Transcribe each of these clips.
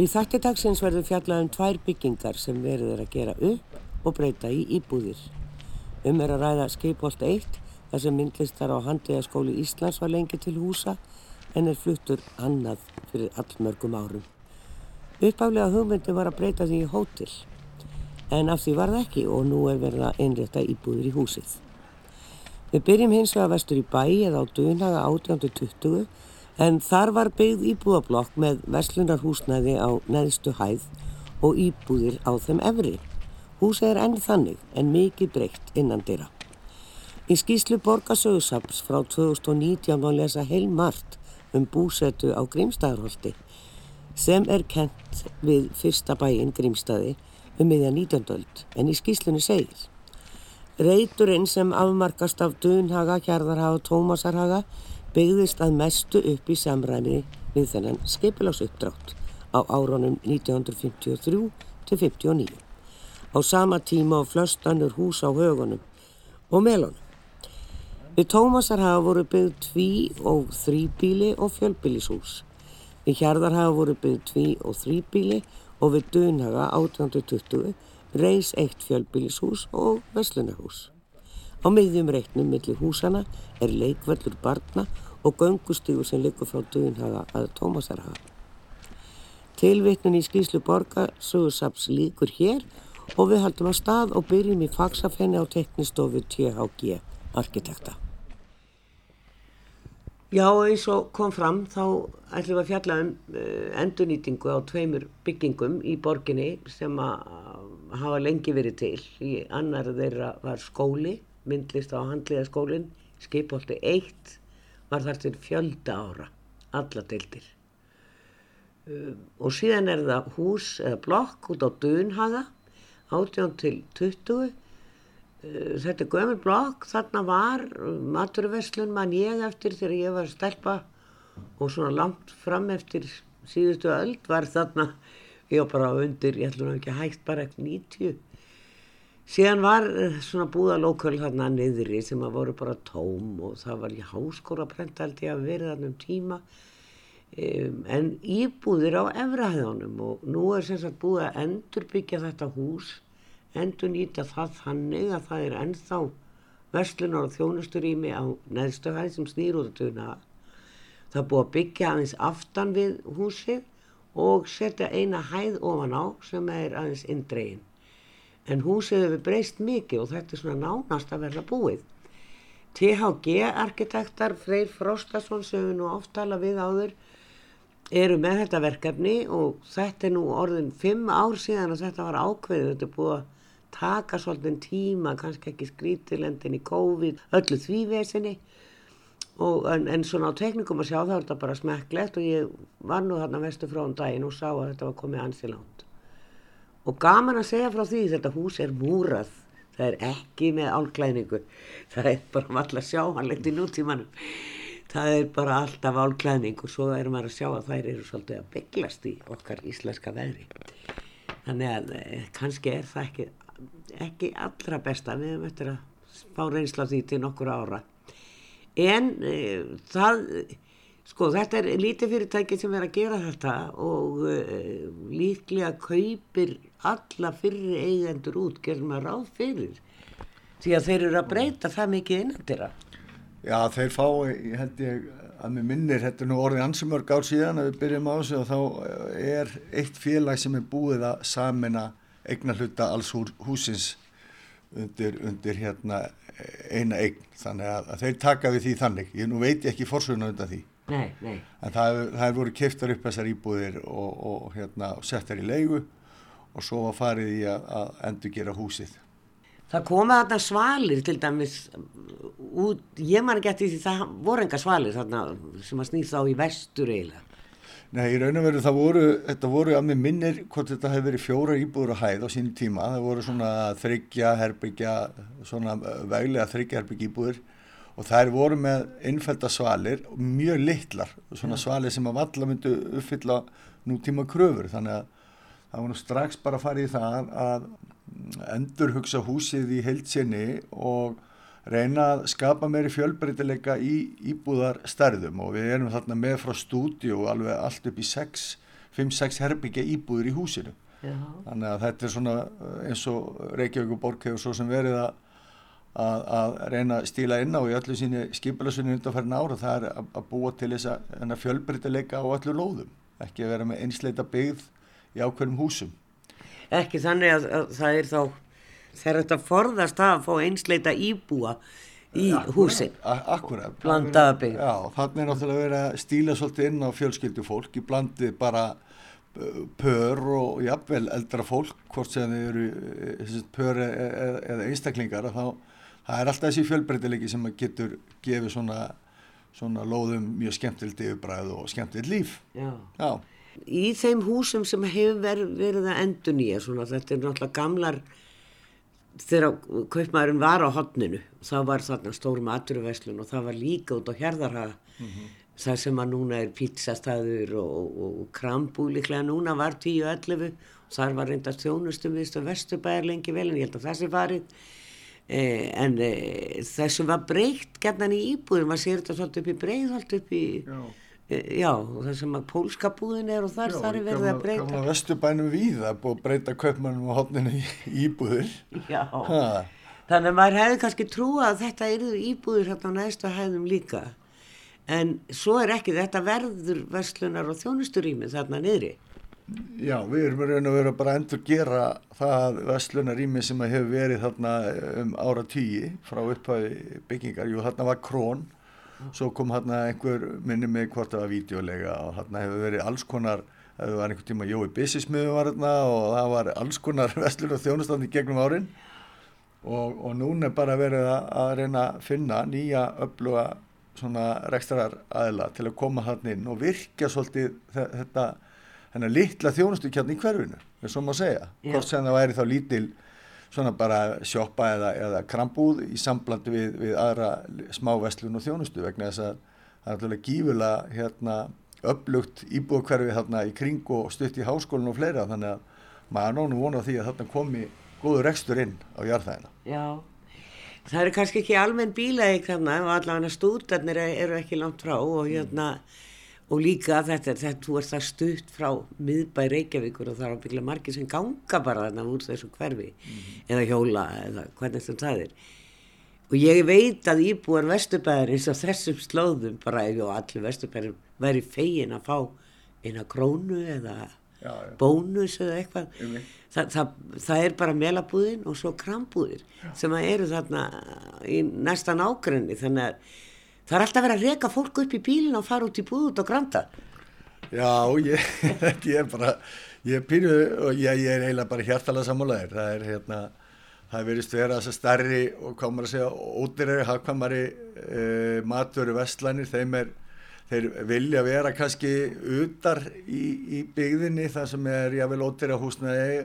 Í þætti dagsins verður fjallað um tvær byggingar sem verður að gera upp og breyta í íbúðir. Um er að ræða Skeipolt 1 þar sem myndlistar á Handíðaskóli Íslands var lengi til húsa en er fluttur annað fyrir allmörgum árum. Uppaflega hugmyndi var að breyta því í hótel en af því var það ekki og nú er verið að einrétta íbúðir í húsið. Við byrjum hins vegar vestur í bæ eða á Dunhaga 1820 en þar var byggð íbúðablokk með verslunarhúsnæði á neðstu hæð og íbúðir á þeim efri. Húsið er enn þannig en mikið breytt innan dyrra. Í skýslu Borgasögusaps frá 2019 má lesa heil margt um búsetu á Grímstæðarholti sem er kent við fyrsta bæinn Grímstæði um miðja 19. öld en í skýslunni segir Reyturinn sem afmarkast af Dunhaga, Kjarðarhaga og Tómasarhaga byggðist að mestu upp í samræmi við þennan skeipilásuppdrátt á áronum 1953 til 59. Á sama tíma á flöstanur hús á högunum og melunum. Við Tómasar hafa voru byggð tví og þrýbíli og fjölbílishús. Við Hjarðar hafa voru byggð tví og þrýbíli og við Dunhaga 1820 reys eitt fjölbílishús og veslunarhús. Á miðjum reiknum millir húsana er leikvellur barna og göngustígur sem likur frá Duðinhaga að Tómasarhaga. Tilvittnin í skýslu borga Sögursaps líkur hér og við haldum að stað og byrjum í fagsafenni á teknistofu THG arkitekta. Já, eins og kom fram þá ætlum við að fjalla um uh, endurnýtingu á tveimur byggingum í borginni sem að hafa lengi verið til. Í annar þeirra var skóli myndlist á handliðaskólinn, skipolti 1 var þar til fjölda ára, alla deildir. Um, og síðan er það hús eða blokk út á Dunhaga, 18 til 20. Uh, þetta er gömur blokk, þarna var maturverslun mann ég eftir þegar ég var stelpa og svona langt fram eftir síðustu öll var þarna, ég var bara undir, ég ætlum ekki að hægt bara eftir 90 Síðan var eh, svona búðalóköl þarna niðri sem að voru bara tóm og það var í háskóraprent held ég að verða þarna um tíma um, en íbúðir á efrahæðunum og nú er sem sagt búið að endurbyggja þetta hús, endur nýta það þannig að það er ennþá verslunar og þjónusturími á neðstöðhæð sem snýr út að tuna. Það er búið að byggja aðeins aftan við húsið og setja eina hæð ofan á sem er aðeins indregin en húsið hefur breyst mikið og þetta er svona nánast að verða búið. THG arkitektar Freyr Frostason sem við nú oft tala við áður eru með þetta verkefni og þetta er nú orðin fimm ár síðan að þetta var ákveðið, þetta er búið að taka svolítið tíma, kannski ekki skrítilendin í COVID, öllu þvívesinni en, en svona á teknikum að sjá það er þetta bara smekklegt og ég var nú þarna vestu frá um daginn og sá að þetta var komið ansilánt og gaman að segja frá því þetta hús er múrað. Það er ekki með álklæningu það er bara alltaf sjáhanlegt í nútímanum. Það er bara alltaf álklæning og svo er maður að sjá að þær eru svolítið að bygglast í okkar íslenska veðri. Þannig að eh, kannski er það ekki, ekki allra besta. Við höfum eftir að fá reynsla því til nokkur ára. En e, það Sko þetta er lítið fyrirtæki sem er að gera þetta og uh, líklega kaupir alla fyrir eigendur út, gerum að ráð fyrir. Því að þeir eru að breyta það mikið innandira. Já þeir fá, ég held ég að mér minnir, þetta er nú orðið ansumörg ár síðan að við byrjum á þessu og þá er eitt félag sem er búið að samina eigna hluta alls húsins undir, undir hérna eina eign. Þannig að, að þeir taka við því þannig. Ég nú veit ekki fórsöguna undan því. Nei, nei. En það hefur voru kiftar upp þessar íbúðir og, og, hérna, settar í leigu og svo var farið í að, að endur gera húsið. Það koma þarna svalir til dæmis út, ég man ekki eftir því það voru enga svalir þarna sem að snýð þá í vestur eiginlega. Nei, í raun og veru það voru, þetta voru að mér minnir hvort þetta hefur verið fjóra íbúður á hæð á sínum tíma. Það voru svona þryggja herbyggja, svona veglega þryggja herbyggja íbúður og þær voru með innfælda svalir mjög litlar, svona ja. svalir sem að valla myndu uppfylla nútíma kröfur, þannig að það var nú strax bara að fara í það að endur hugsa húsið í heilsinni og reyna að skapa meiri fjölbreytileika í íbúðar stærðum og við erum þarna með frá stúdíu alveg allt upp í sex 5-6 herbyggja íbúður í húsinu Já. þannig að þetta er svona uh, eins og Reykjavík og Borg hefur svo sem verið að, að, að reyna að stíla inn á í öllu síni skipilasunni undanfærin ára það er að, að búa til þess að fjölbreytileika á öllu lóðum. Ekki að vera með einsleita byggð í ákveðnum húsum. Ekki þannig að, að það er þá þegar þetta forðast að fá einsleita íbúa í húsin. A- Akkurat. Blandaða byggð. Já, þannig er náttúrulega verið að stíla svolítið inn á fjölskyldu fólk í blandið bara pör og jafnvel eldra fólk hvort sem þau eru þessi pör e- e- eða einstaklingar að þá það er alltaf þessi fjölbreytilegi sem að getur gefið svona, svona lóðum mjög skemmtilegt yfirbræð og skemmtilegt líf. Já. Já, Í þeim húsum sem hefur verið, verið að endur nýja, svona þetta er náttúrulega gamlar, þegar kaupmaðurinn var á hotninu, það var þarna stórum aturverslun og það var líka út á hérðarhaga, það sem að núna er pizzastæður og, og, og krambú líklega. Núna var 10-11 og þar var reyndast þjónustum viðstu vesturbæðar lengi vel en ég held að það sé farið. Eh, en eh, þessu var breykt gerðan í íbúðum, maður sér þetta svolítið upp í breiðholt upp í, Já. eh, já, og það sem að pólska búðin er og þar, þar er verið að breyta. Gamla vesturbænum við það er búið að breyta kaupmannum á hotninu í íbúður Já, Ha, þannig að maður hefði kannski trúa að þetta eru íbúður hérna á næstu hæðum líka. En svo er ekki, þetta verður verslunar og þjónusturými þarna niðri. Já, við erum raun og veru bara að endur gera það vestlunarými sem hefur verið þarna um ára tíi frá upphæði byggingar. Jú, þarna var krón, svo kom þarna einhver minni með hvort það var vídeolega og þarna hefur verið alls konar, það var einhver tíma Jói Bissismiðu var þarna og það var alls konar vestlun og þjónustandi gegnum árin og, og núna er bara verið að, reyna að finna nýja öfluga rekstrar aðila til að koma þarna inn og virkja svolítið þe- þetta hennar litla þjónustu kjarni í hverfinu, er svo má segja. Já. Hvort sem það væri þá lítil svona bara sjoppa eða, eða krambúð í samblandi við, við aðra smáveslun og þjónustu vegna þess að það er alltaf gífulega hérna upplugt íbúðkverfi þarna í kring og stutt í háskólinu og fleira þannig að maður nónu vona því að þarna komi góður rekstur inn á jarðhæðina. Já, það eru kannski ekki almenn bílaðið þarna og allavega stúdarnir eru ekki langt frá og hérna og líka þetta, þetta, þú ert það stutt frá miðbæ Reykjavíkur og það er ábygglega margir sem ganga bara þarna úr þessu hverfi eða hjóla eða hvernig þetta það er og ég veit að íbúar vesturbæðarins á þessum slóðum bara ef og allir vesturbæðar væri fegin að fá eina krónu eða Já, já. bónus eða eitthvað Einmitt. Þa, það, það er bara melabúðin og svo krambúðir sem að eru þarna í næsta nágrenni þannig að það er alltaf verið að reka fólk upp í bílinn og fara út í búð út og granta Já, ég, ég er bara, ég er pínu og ég, ég er eiginlega bara hjartalega sammálaðir. Það er hérna, það verist vera þess að starri og maður að segja, ódýrari, hagkvæmari uh, matvöru vestlænir, þeim er, þeir vilja vera kannski utar í, í byggðinni þar sem er jável ódýra húsnaði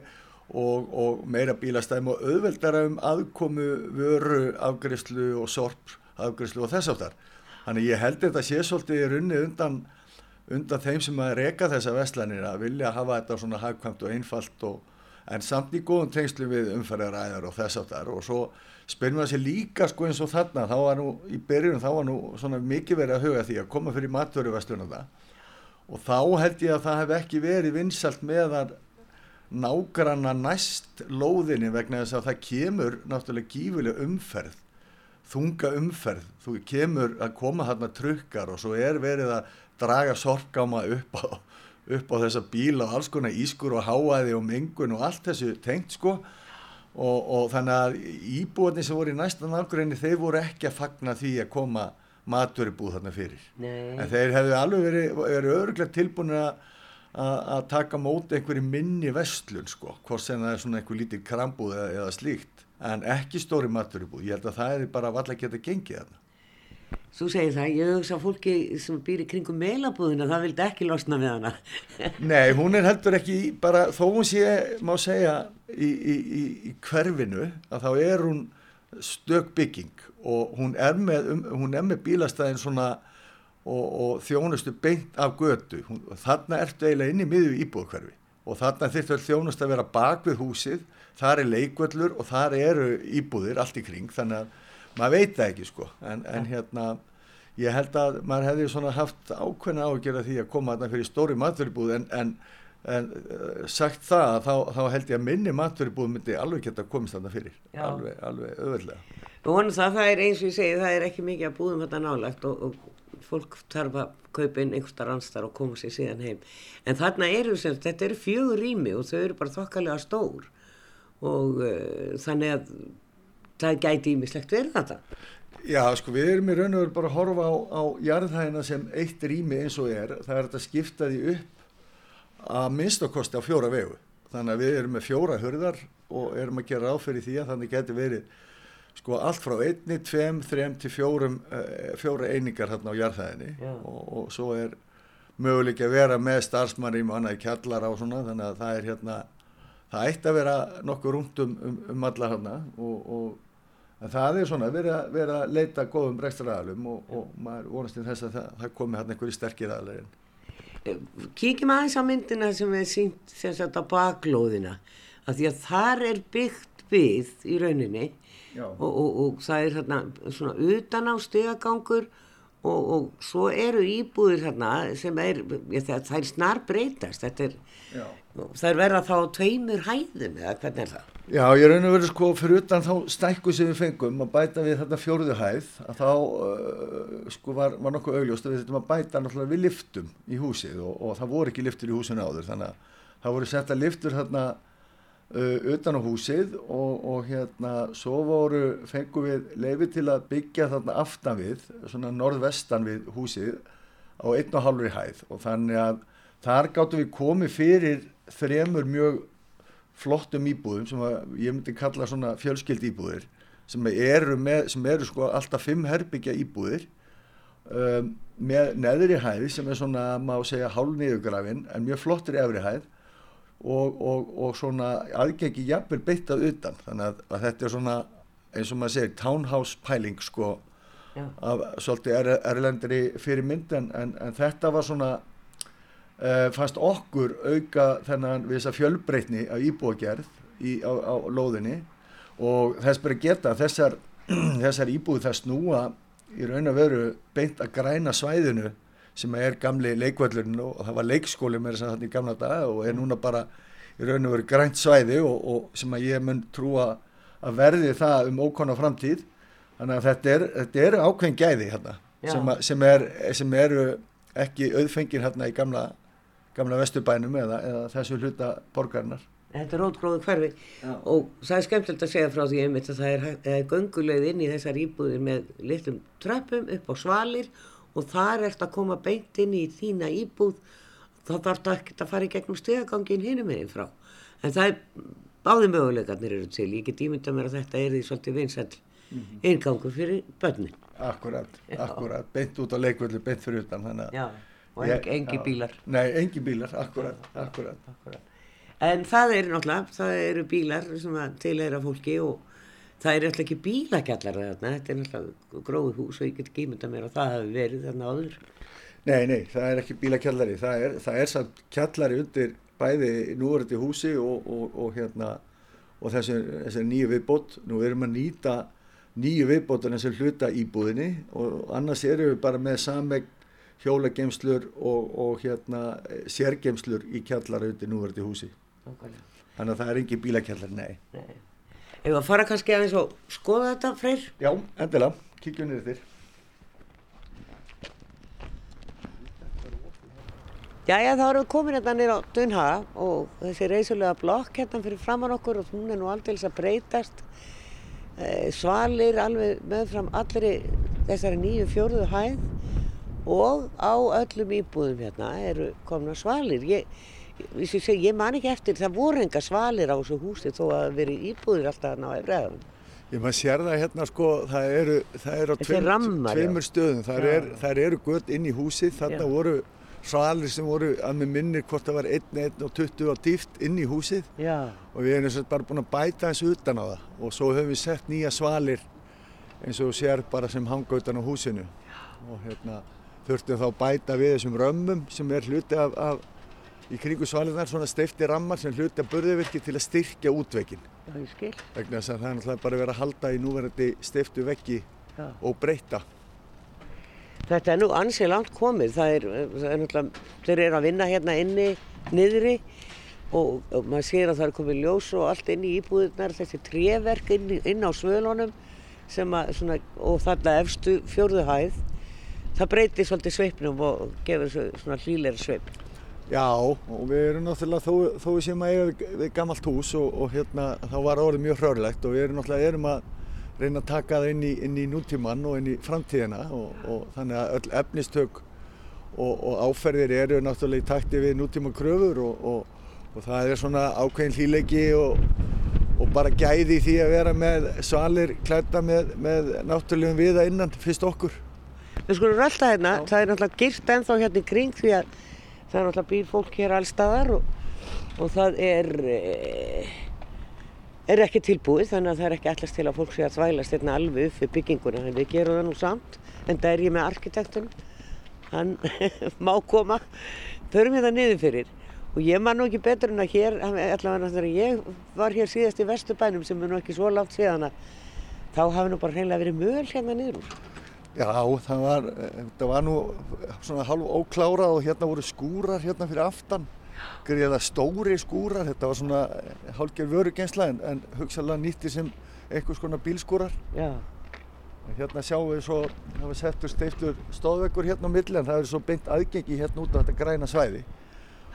og, og meira bílastæðum og auðveldara um aðkomu vöru afgriðslu og sorp afgriðslu og þess áttar. Þannig ég held þetta sé svolítið í runni undan undan þeim sem að reka þessa veslanir að vilja hafa þetta svona hagkvæmt og einfalt og, en samt í góðum tengslu við umferðaræðar og þess áttar og svo spyrum við þessi líka sko eins og þarna þá var nú í byrjun þá var nú svona mikið verið að huga því að koma fyrir matvöru vestlunum og þá held ég að það hef ekki verið vinsalt meðan nágranna næst lóðinni vegna þess að það kemur náttúrulega gífuleg umferð þunga umferð, þú kemur að koma þarna trukkar og svo er verið að draga sorgáma upp á, upp á þessa bíla og alls konar ískur og háaði og mengun og allt þessu tengt sko. Og, og þannig að íbúarnir sem voru í næsta nákvæmni þeir voru ekki að fagna því að koma maturibúð þarna fyrir. Nei. en þeir hefðu alveg verið, verið öruglega tilbúin að að taka móti einhverju minni vestlun sko, hvort sem það er svona einhver lítið krambúð eða, eða slíkt en ekki stóri maturibúð, ég held að það er bara valla að geta gengið þarna. Þú segir það, ég hugsa að fólki sem býr í kringum meilabúðina, það vildi ekki losna við hana. Nei, hún er heldur ekki í- bara, þó hún sé, má segja í, í, í, í hverfinu að þá er hún stök bygging og hún er með, um, hún er með bílastæðin svona og, og þjónustu beint af götu. Hún, þarna ertu eiginlega inn í miðju íbúðkverfi og þarna þyrftu þjónustu að vera bak við húsið, þar er leikvöllur og þar eru íbúðir allt í kring þannig að maður veit það ekki sko. En, en hérna ég held að maður hefði svona haft ákveðna ágjör að því að koma þarna fyrir stóri matveribúð en, en, en uh, sagt það þá, þá held ég að minni matveribúð myndi alveg geta komist þarna fyrir. Já. alveg, alveg öðvöldlega og vonum það, það er eins og ég segi, það er ekki mikið að búðum þetta nálagt og, og fólk þarf að kaupa inn einhversta rannstar og koma sér síðan heim. En þarna eru sem, þetta eru fjögur rými og þau eru bara þokkalega stór og uh, þannig að það gæti ímislegt verið þetta Já, sko, við erum í raun og veru bara að horfa á, á jarðhæðina sem eitt rými eins og er. Það er að skipta því upp að minnstakosti á fjóra vegu. Þannig að við erum með fjóra hörðar og erum að gera ráð fyrir því að þannig getur verið sko allt frá einni, tveim, þrem til fjórum, uh, fjóra einingar hérna á jarðhæðinni og, og svo er möguleik að vera með starfsmannrým og annað kjallar á svona þannig að það er hérna, það ætti að vera nokkuð rúmt um, um, um alla hérna og, og það er svona, verið að, verið að leita góðum rekstraraðalum og, og maður vonast til þess að það, það komi hann einhverju sterkir aðlegin. Kíkjum aðeins á myndina sem við sínt sem sagt á baklóðina af því að þar er byggt við í rauninni og, og, og það er hérna svona utan á stegagangur og, og svo eru íbúðir hérna sem er, það, er snar breytast, þetta er. Það er verið að þá tveimur hæðum eða hvernig er það? Já, ég raun og verið sko fyrir utan þá stækku sem við fengum að bæta við þetta fjórðu hæð að þá uh, sko var, var nokkuð augljóst að við þurfum að bæta náttúrulega við liftum í húsið og, og það voru ekki liftur í húsinu áður þannig að það voru setta liftur hérna uh, utan á húsið og, og hérna svo voru fengum við leifi til að byggja þarna aftan við svona norðvestan við húsið á einn og hálfri hæð og þannig að þar gáttum við komið fyrir þremur mjög flottum íbúðum sem að ég myndi kalla svona fjölskyld íbúðir sem eru, með, sem eru sko alltaf fimm herbyggja íbúðir um, með neðri hæð sem er svona, má segja, hálfniðugrafin en mjög flottir efri hæð og, og, og svona aðgengi jafnvel beittað utan þannig að, að þetta er svona, eins og maður segir townhouse pæling sko Já. af svolítið er, erlendri fyrir mynd en, en, en þetta var svona uh, fannst okkur auka þennan við þessa fjölbreytni af íbúagerð í, á, á lóðinni. Og þess bara geta þessar, þessar íbúið það snúa í raun og veru beint að græna svæðinu sem er gamli leikvöllurinn og það var leikskóli með þess að þetta í gamla daga og er núna bara í raun og veru grænt svæði og, og sem að ég mun trúa að verði það um ókona framtíð. Þannig að þetta, er, þetta eru ákveðin gæði hérna sem, að, sem, er, sem eru ekki auðfengir hérna í gamla, gamla vesturbænum eða, eða þessu hluta borgarinnar. Þetta er rótgróðu hverfi Já. og það er skemmtilegt að segja frá því einmitt að það er, er gönguleið inn í þessar íbúðir með litlum tröppum upp á svalir og þar ert að koma beint inn í þína íbúð þá þarf það ekkert að fara í gegnum stegagangin hinum meginn frá. En það er, báði möguleikarnir eru til, ég get ímyndað mér að þetta er því svolítið vinsæll inngangur fyrir börnin. Akkurat, Já. akkurat, beint út á leikvöldu, beint fyrir utan. þannig að- Já, og Ég- engi, bílar. Nei, engi bílar, akkurat, akkurat. Akkurat. En það eru náttúrulega, það eru bílar sem að tilheyra fólki og það eru náttúrulega ekki bílakjallar þetta er náttúrulega gróðu hús og ég get ekki ímynda mér að það hafi verið þarna áður. Nei, nei, það er ekki bílakjallari, það er, það er samt kjallari undir bæði núverandi húsi og, og, og hérna og þessi, þessi nýju viðbót, nú erum að nýta nýju viðbótana sem hluta íbúðinni og annars erum við bara með samegn hjólagemslur og, og hérna sérgemslur í kjallara undir núverandi húsi. Nákvæmlega. Þannig að það er engin bílakjallari, nei. Nei. Ef að fara kannski aðeins og skoða þetta, Freyr? Já, endilega, kíkjum niður þér. Jæja, þá erum við komin hérna nýra á Dunhaga og þessi reysulega blokk hérna fyrir framann okkur og hún er nú aldrei að breytast. Eh, svalir alveg meðfram allri þessari nýju fjórðu hæð og á öllum íbúðum hérna eru komna svalir. Ég, ég, ég, ég man ekki eftir, það voru enga svalir á þessu húsi þó að veri íbúðir alltaf hérna á efriðaðum. Ég maður sér það hérna sko, það eru, það eru á tveim, rammar, tveimur stöðum, það er, þær eru gött inn í húsið, þarna Já. voru svalir sem voru að með minnir hvort það var 1, 1 og 20 á dýft inn í húsið. Já, og við erum sem sagt bara búin að bæta þessu utan á það. Og svo höfum við sett nýja svalir eins og sér bara sem hanga utan á húsinu. Og hérna þurftum þá bæta við þessum römmum sem er hluti af, af í kringu svalinnar svona steifti rammar sem hluti af burðuvirki til að styrkja útveikin já, ég skil. vegna þess að það er náttúrulega bara verið að halda í núverandi steiftu veggi Já. og breyta. Þetta er nú ansið langt komið. Það er, það er náttúrulega, þeir eru að vinna hérna inni, niðri og, og maður sér að það er komið ljós og allt inn í íbúðunar, þessi tréverk inn, inn á svölunum sem að, svona, og þarna efstu fjórðu hæð. Það breytir svolítið sveipnum og gefur svona hlýleira sveip. Já, og við erum náttúrulega, þó, þó við séum að eiga við, gammalt hús og, og hérna, þá var orðið mjög hrörlegt og við erum náttúrulega, erum að reyna að taka það inn í, inn í nútíman og inn í framtíðina og, og þannig að öll efnistök og, og áferðir eru náttúrulega í takti við nútíma kröfur og það er svona ákveðin hlýleiki og bara gæði því að vera með svalir klæta með, með náttúrulegum viða innan fyrst okkur. Við skulum rölda hérna, Já. það er náttúrulega girt ennþá hérna í kring því að það er náttúrulega býr fólk hér allstaðar og, og það er, e, er ekki tilbúið þannig að það er ekki allast til að fólk sé að þvælast hérna alveg upp við bygginguna en við gerum það nú samt en það er ég með arkitektunum hann má koma. Förum það niður fyrir. Og ég man nú ekki betur en að hér allavega þegar ég var hér síðast í Vesturbænum sem er nú ekki svo látt síðan að þá hafi nú bara hreinlega verið möl hérna niður úr Já, það var, það var nú svona halv óklárað og hérna voru skúrar hérna fyrir aftan. Greiða stóri skúrar, þetta var svona hálfgerð vörugensla en, en hugsalega nýtti sem einhvers konar bílskúrar. Já. Hérna sjáum við svo, það var settur steiftur stóðveggur hérna á milli en það er svo beint aðgengi hérna út á þetta græna svæði.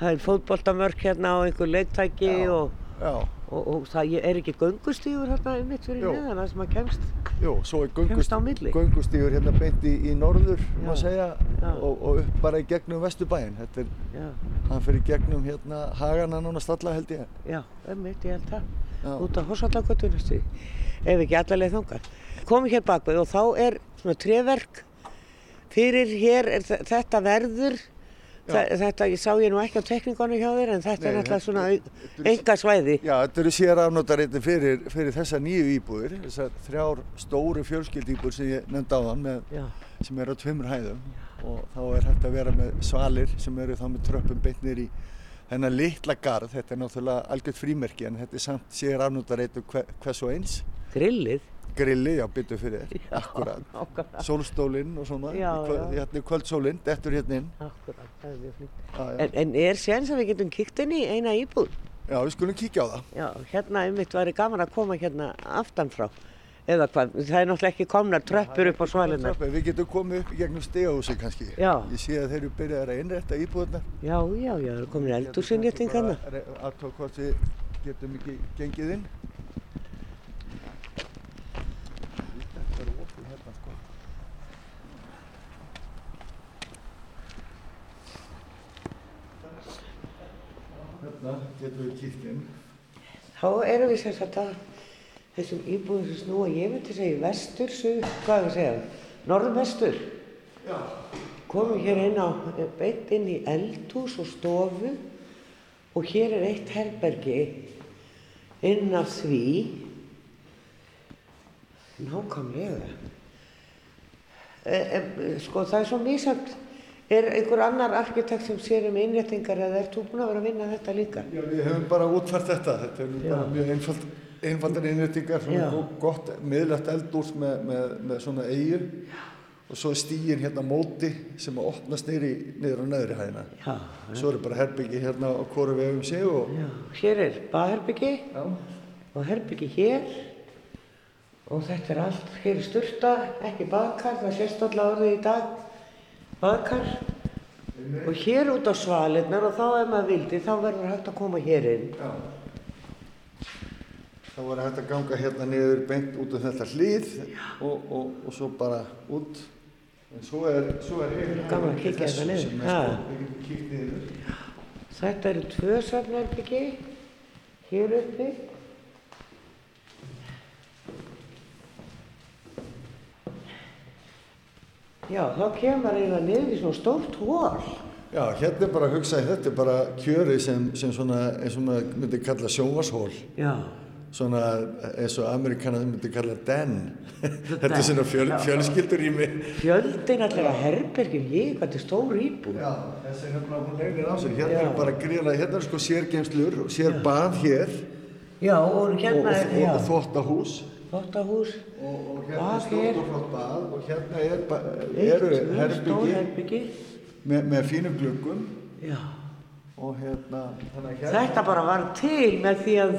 Það er fótbolltamörk hérna á einhver leiktæki og, og, og það er ekki göngustífur hérna um mitt fyrir neðan það sem að kemst, er kemst á milli. göngustífur hérna beint í, í norður segja og, og upp bara í gegnum Vesturbæinn. Þetta er, hann fyrir gegnum hérna Hagana nána stalla held ég. Já, um mitt ég held það. Út á Horsallagötunum ef ekki allarleið þongar. Komum hér bakveð og þá er svona treverk fyrir hér, þetta verður Þa, þetta, ég sá ég nú ekki á tekníkonu hjá þér en þetta Nei, er náttúrulega svona enga svæði. Já, þetta eru sér afnóttarreitin fyrir, fyrir þessa nýju íbúðir, þessar þrjár stóru fjölskyldýbúðir sem ég nefndi á þann með, sem eru á tveimur hæðum og þá er hægt að vera með svalir sem eru þá með tröppum beintnir í þennan litla garð, þetta er náttúrulega algjört frímerki en þetta er samt sér afnóttarreitu hvers og eins. Grillið? Grilli, já, byttu fyrir þér, akkurat. Sólstólinn og svona, já, já. hérna kvöldsólinn, dettur hérna inn. Akkurat, það er mjög flink. En, en er séns að við getum kíkt inn í eina íbúð? Já, við skulum kíkja á það. Já, hérna einmitt ég gaman að koma hérna aftanfrá. Eða hvað, það er náttúrulega ekki komnar tröppur upp á svalinnar. Við getum komið upp í gegnum stegahúsi kannski. Já. Ég sé að þeir eru byrjað að innrætta íbúðunar. Já, já, já, það er komin hvort við getum ekki gengið inn. Hérna getum við kýrt inn. Þá erum við sérsagt að þessum íbúðum sem snúa, ég myndi segja vestur, suð, hvað er það að segja, norðvestur. Já. Komum hér inn á, beitt inn í eldhús og stofu og hér er eitt herbergi inn af því, nákvæmlega. E, e, sko það er svo mísamt Er einhver annar arkitekt sem sér um innréttingar eða ert þú búin að vera að vinna þetta líka? Já, við hefum bara útfært þetta. Þetta er bara mjög einfald, einfaldar innréttingar, svona gott miðlægt eldúrs með, með, með svona eigu og svo er stígin hérna móti sem að opnast neyri niður á neðri hæðina. Já. Svo eru bara herbyggi hérna á hverju við hefum séu og... Já, hér er baðherbyggi og herbyggi hér og þetta er allt, hér er sturta, ekki baðkar, það sést alltaf orðið í dag baðkar og hér út á svalinnar og þá ef maður vildi þá verður hægt að koma hér inn. Já. Þá verður hægt að ganga hérna niður beint út af þetta hlýð og, og, og svo bara út. En svo er, svo er gaman að kíkja þetta niður. Sko, niður. Þetta eru tvö safnarbyggi hér uppi Já, þá kemur eiginlega niður í svona stórt hól. Já, hérna er bara að hugsa, þetta er bara kjöri sem, sem svona, eins og maður myndi kalla sjónvarshól. Já. Svona eins og amerikanar myndi kalla den. þetta er svona fjöl, fjölskyldur í mig. Fjöldin allir að herbergjum, ég, hvað er stór íbúð. Já, þessi hérna, hún legnir á sig. Hérna Já. er bara gríðlega, hérna er sko sérgeimslur, sér bað hér. Já, og hérna er, já. Og þvóttahús. Þvottahús, og, og hérna er stórt og flott bað og hérna er, eru herbyggi með, með fínum gluggum Já. og hérna, að hérna Þetta bara var til með því að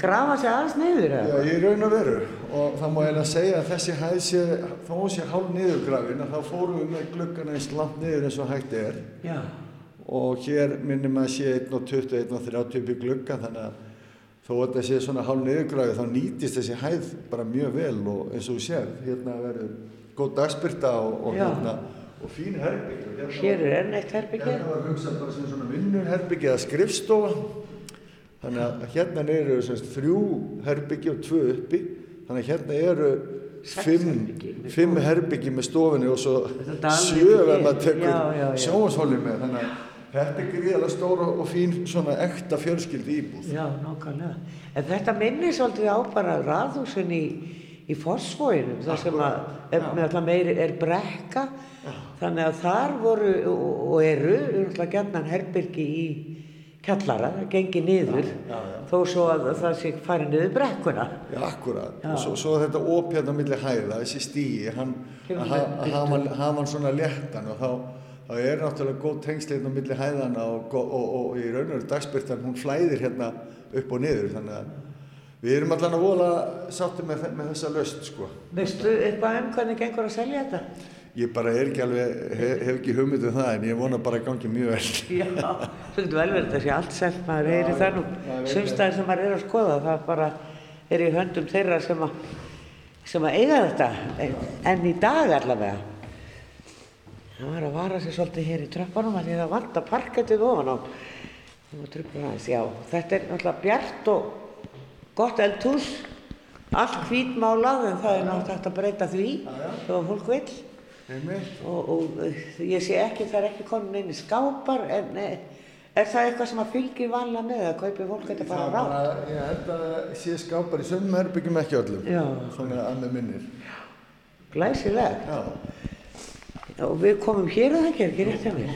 grafa sig aðeins niður Já, eða? ég raun og veru og það má eiginlega segja að þessi hæð sé, þó hún sé hálf niðurgrafin að þá fórum við með gluggana eins langt niður eins og hægt er Já. og hér minnum að sé 1.20, 1.30 upp í glugga þannig að þó að þetta sé svona hálf niðurgrafið þá nýtist þessi hæð bara mjög vel og eins og þú sér, hérna verður góð dagspyrta og, og hérna og fín herbygg og hérna Hér er enn eitt herbyggi. Hérna var hugsað bara sem svona vinnuherbyggi eða skrifstofa. Þannig að hérna eru semst, þrjú herbyggi og tvö uppi. Þannig að hérna eru fimm, fimm herbyggi með stofinni og svo Þetta dalur sjö ef til. maður tekur sjónvashólið með. Þannig að þetta er gríðalega stór og fín svona ekta fjölskyldi íbúð. Já, nákvæmlega. En þetta minnir svolítið á bara raðhúsin í, í fósfóinum, þar sem að er, með alltaf meiri er brekka, þannig að þar voru og, og eru, náttúrulega gætnan herbyrgi í kjallara, það gengi niður, já, já. þó svo að það sé farið niður brekkuna. Já, akkurat. Já. Og svo, svo þetta op hérna á milli hæða, þessi stíi, hann, að hafa hann svona léttan og þá, þá er náttúrulega góð tengsleinn á milli hæðana og, og, og, og í raun og veru dagspyrtan, hún flæðir hérna upp og niður, þannig að við erum allan að vola sáttum með, með þessa löst, sko. Veistu eitthvað um hvernig gengur að selja þetta? Ég bara er ekki alveg, hef, hef ekki hugmynd um það, en ég vona bara að gangi mjög vel. Já, þú getur vel verið þessi allt selt, maður það nú. já, ég veit Sumstæðir sem maður er að skoða, það bara er í höndum þeirra sem að, sem að eiga þetta, en í dag allavega. Það var að vara sig svolítið hér í tröppunum að því það vant að parkettið ofan á. Það já. Þetta er náttúrulega bjart og gott eldhús, allt hvítmálað en það er náttúrulega hægt að breyta því, þó að fólk Einmitt. og, og eh, ég sé ekki, það er ekki komin einu skápar en eh, er það eitthvað sem að fylgir vanlega með að kaupi fólk þetta bara Það rátt? bara, ég held að sé skápar í sömum herbyggjum ekki öllum, Já. svona að með minnir. Glæsilegt. Já. Og við komum hér og það ekki rétt hjá mér.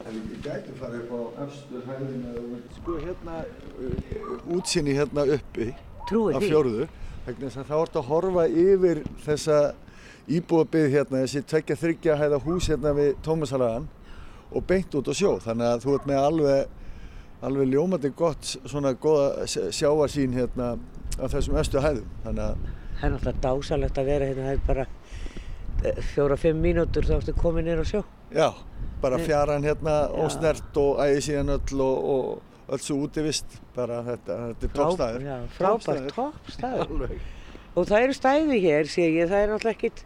En við gætum farið upp á efstu hæðina og við- sko hérna uh, útsinni hérna uppi Trúi af því. fjórðu vegna þess að þá ertu að horfa yfir þessa íbúabið hérna þessi tveggja þryggja hæða hús hérna við Tómasalagan og beint út á sjó þannig að þú ert með alveg alveg ljómandi gott svona góða sjáarsýn hérna af þessum efstu hæðum þannig að Það er náttúrulega dásalegt að vera hérna, það er bara fjóra-fimm mínútur þá ertu komin nýr á sjó. já, bara fjaran hérna Já. ósnert og æði síðan öll og, og öll svo útivist bara þetta, þetta er toppstæður Já, frábært toppstæður. Og það eru stæði hér, sé ég, það er náttúrulega ekkit,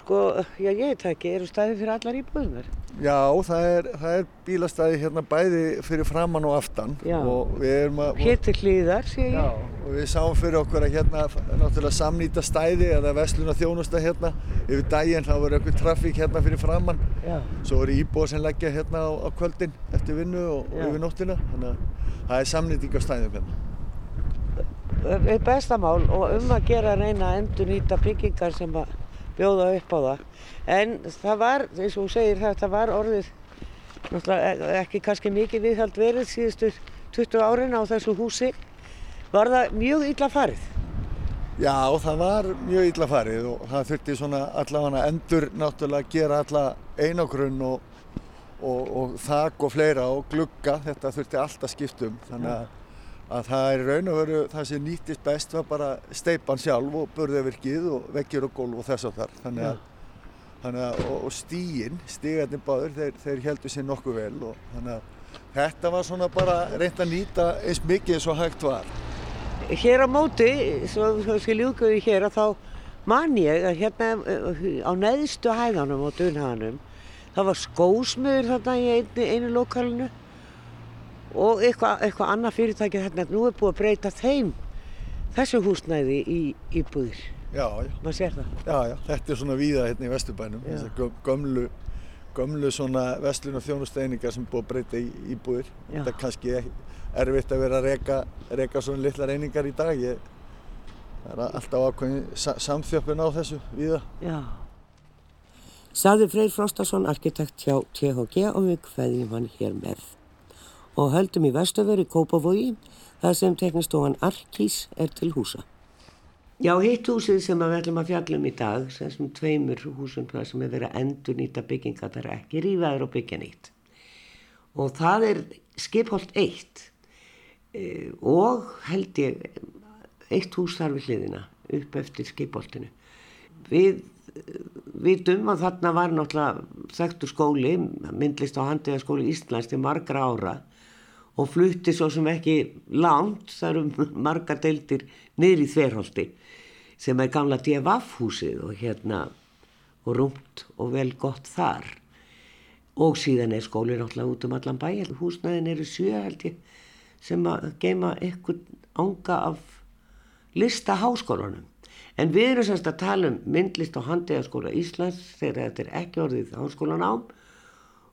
sko, já ég veit ekki, eru stæði fyrir allar íbúðunar? Já, það er, það er bílastæði hérna bæði fyrir framann og aftan Já. og við erum að Hér til hlýðar, sé ég. Já, og við sáum fyrir okkur að hérna náttúrulega samnýta stæði eða vestluna þjónusta hérna yfir daginn þá verður eitthvað trafík hérna fyrir framann Já. svo eru íbúar sem leggja hérna á, á kvöldin eftir vinnu og, og yfir nóttina þannig að það er samnýting á stæðum hérna er bestamál og um að gera reyna að endur nýta byggingar sem að bjóða upp á það. En það var, eins og þú segir, þetta var orðið e- ekki kannski mikið viðhald verið síðustu 20 árin á þessu húsi. Var það mjög illa farið? Já, það var mjög illa farið og það þurfti svona allavega endur náttúrulega að gera alla einagrunn og, og, og þak og fleira og glugga, þetta þurfti allt að skiptum þannig að, að það er raun og veru það sem nýttist best var bara steipan sjálf og burðavirkið og veggjur og gólf og þess og þar. Þannig að, þannig að og, og stíin, stígarnir báður, þeir, þeir heldur sér nokkuð vel og þannig að þetta var svona bara reynd að nýta eins mikið eins og hægt var. Hér á móti, svo svo við hér, að þá man ég að hérna eh, á neðstu hæðanum og dunhaganum, það var skósmiður þarna í einu, einu lokalinu og eitthvað eitthva annað fyrirtæki þarna, nú er búið að breyta þeim þessu húsnæði í íbúðir, Já, já. maður sér það. Já, já, þetta er svona víða hérna í Vesturbænum, þessar gö- gömlu, gömlu svona vestlun og þjónusteiningar sem er búið að breyta í íbúðir. Já. Þetta er kannski ekki erfitt að vera að reka, reka svona litlar einingar í dag. Ég, það er alltaf ákveðin sa samþjöppun á þessu víða. Já. Saði Freyr Frostason, arkitekt hjá THG og við kveðjum hann hér með. Og höldum í Vestöfur í Kópavogi þar sem teknistofan Arkís er til húsa. Já, hitt húsið sem við ætlum að fjallum í dag, sem tveimur húsum sem er verið að endur nýta bygginga, það er ekki rífaður og byggja nýtt. Og það er skipholt eitt e, og held ég eitt hús þar við hliðina upp eftir skipholtinu. Við vitum að þarna var náttúrulega þekktur skóli, myndlist á handiðaskóli Íslands til margra ára og flutti svo sem ekki langt, það eru marga deildir niður í þverholti sem er gamla DFF húsið og hérna og rúmt og vel gott þar. Og síðan er skólinn náttúrulega út um allan bæ húsnæðin eru sjö held ég sem að geima eitthvað ánga af lista háskólanum En við erum sérst að tala um myndlist og handiðaskóla Íslands þegar þetta er ekki orðið háskólan ám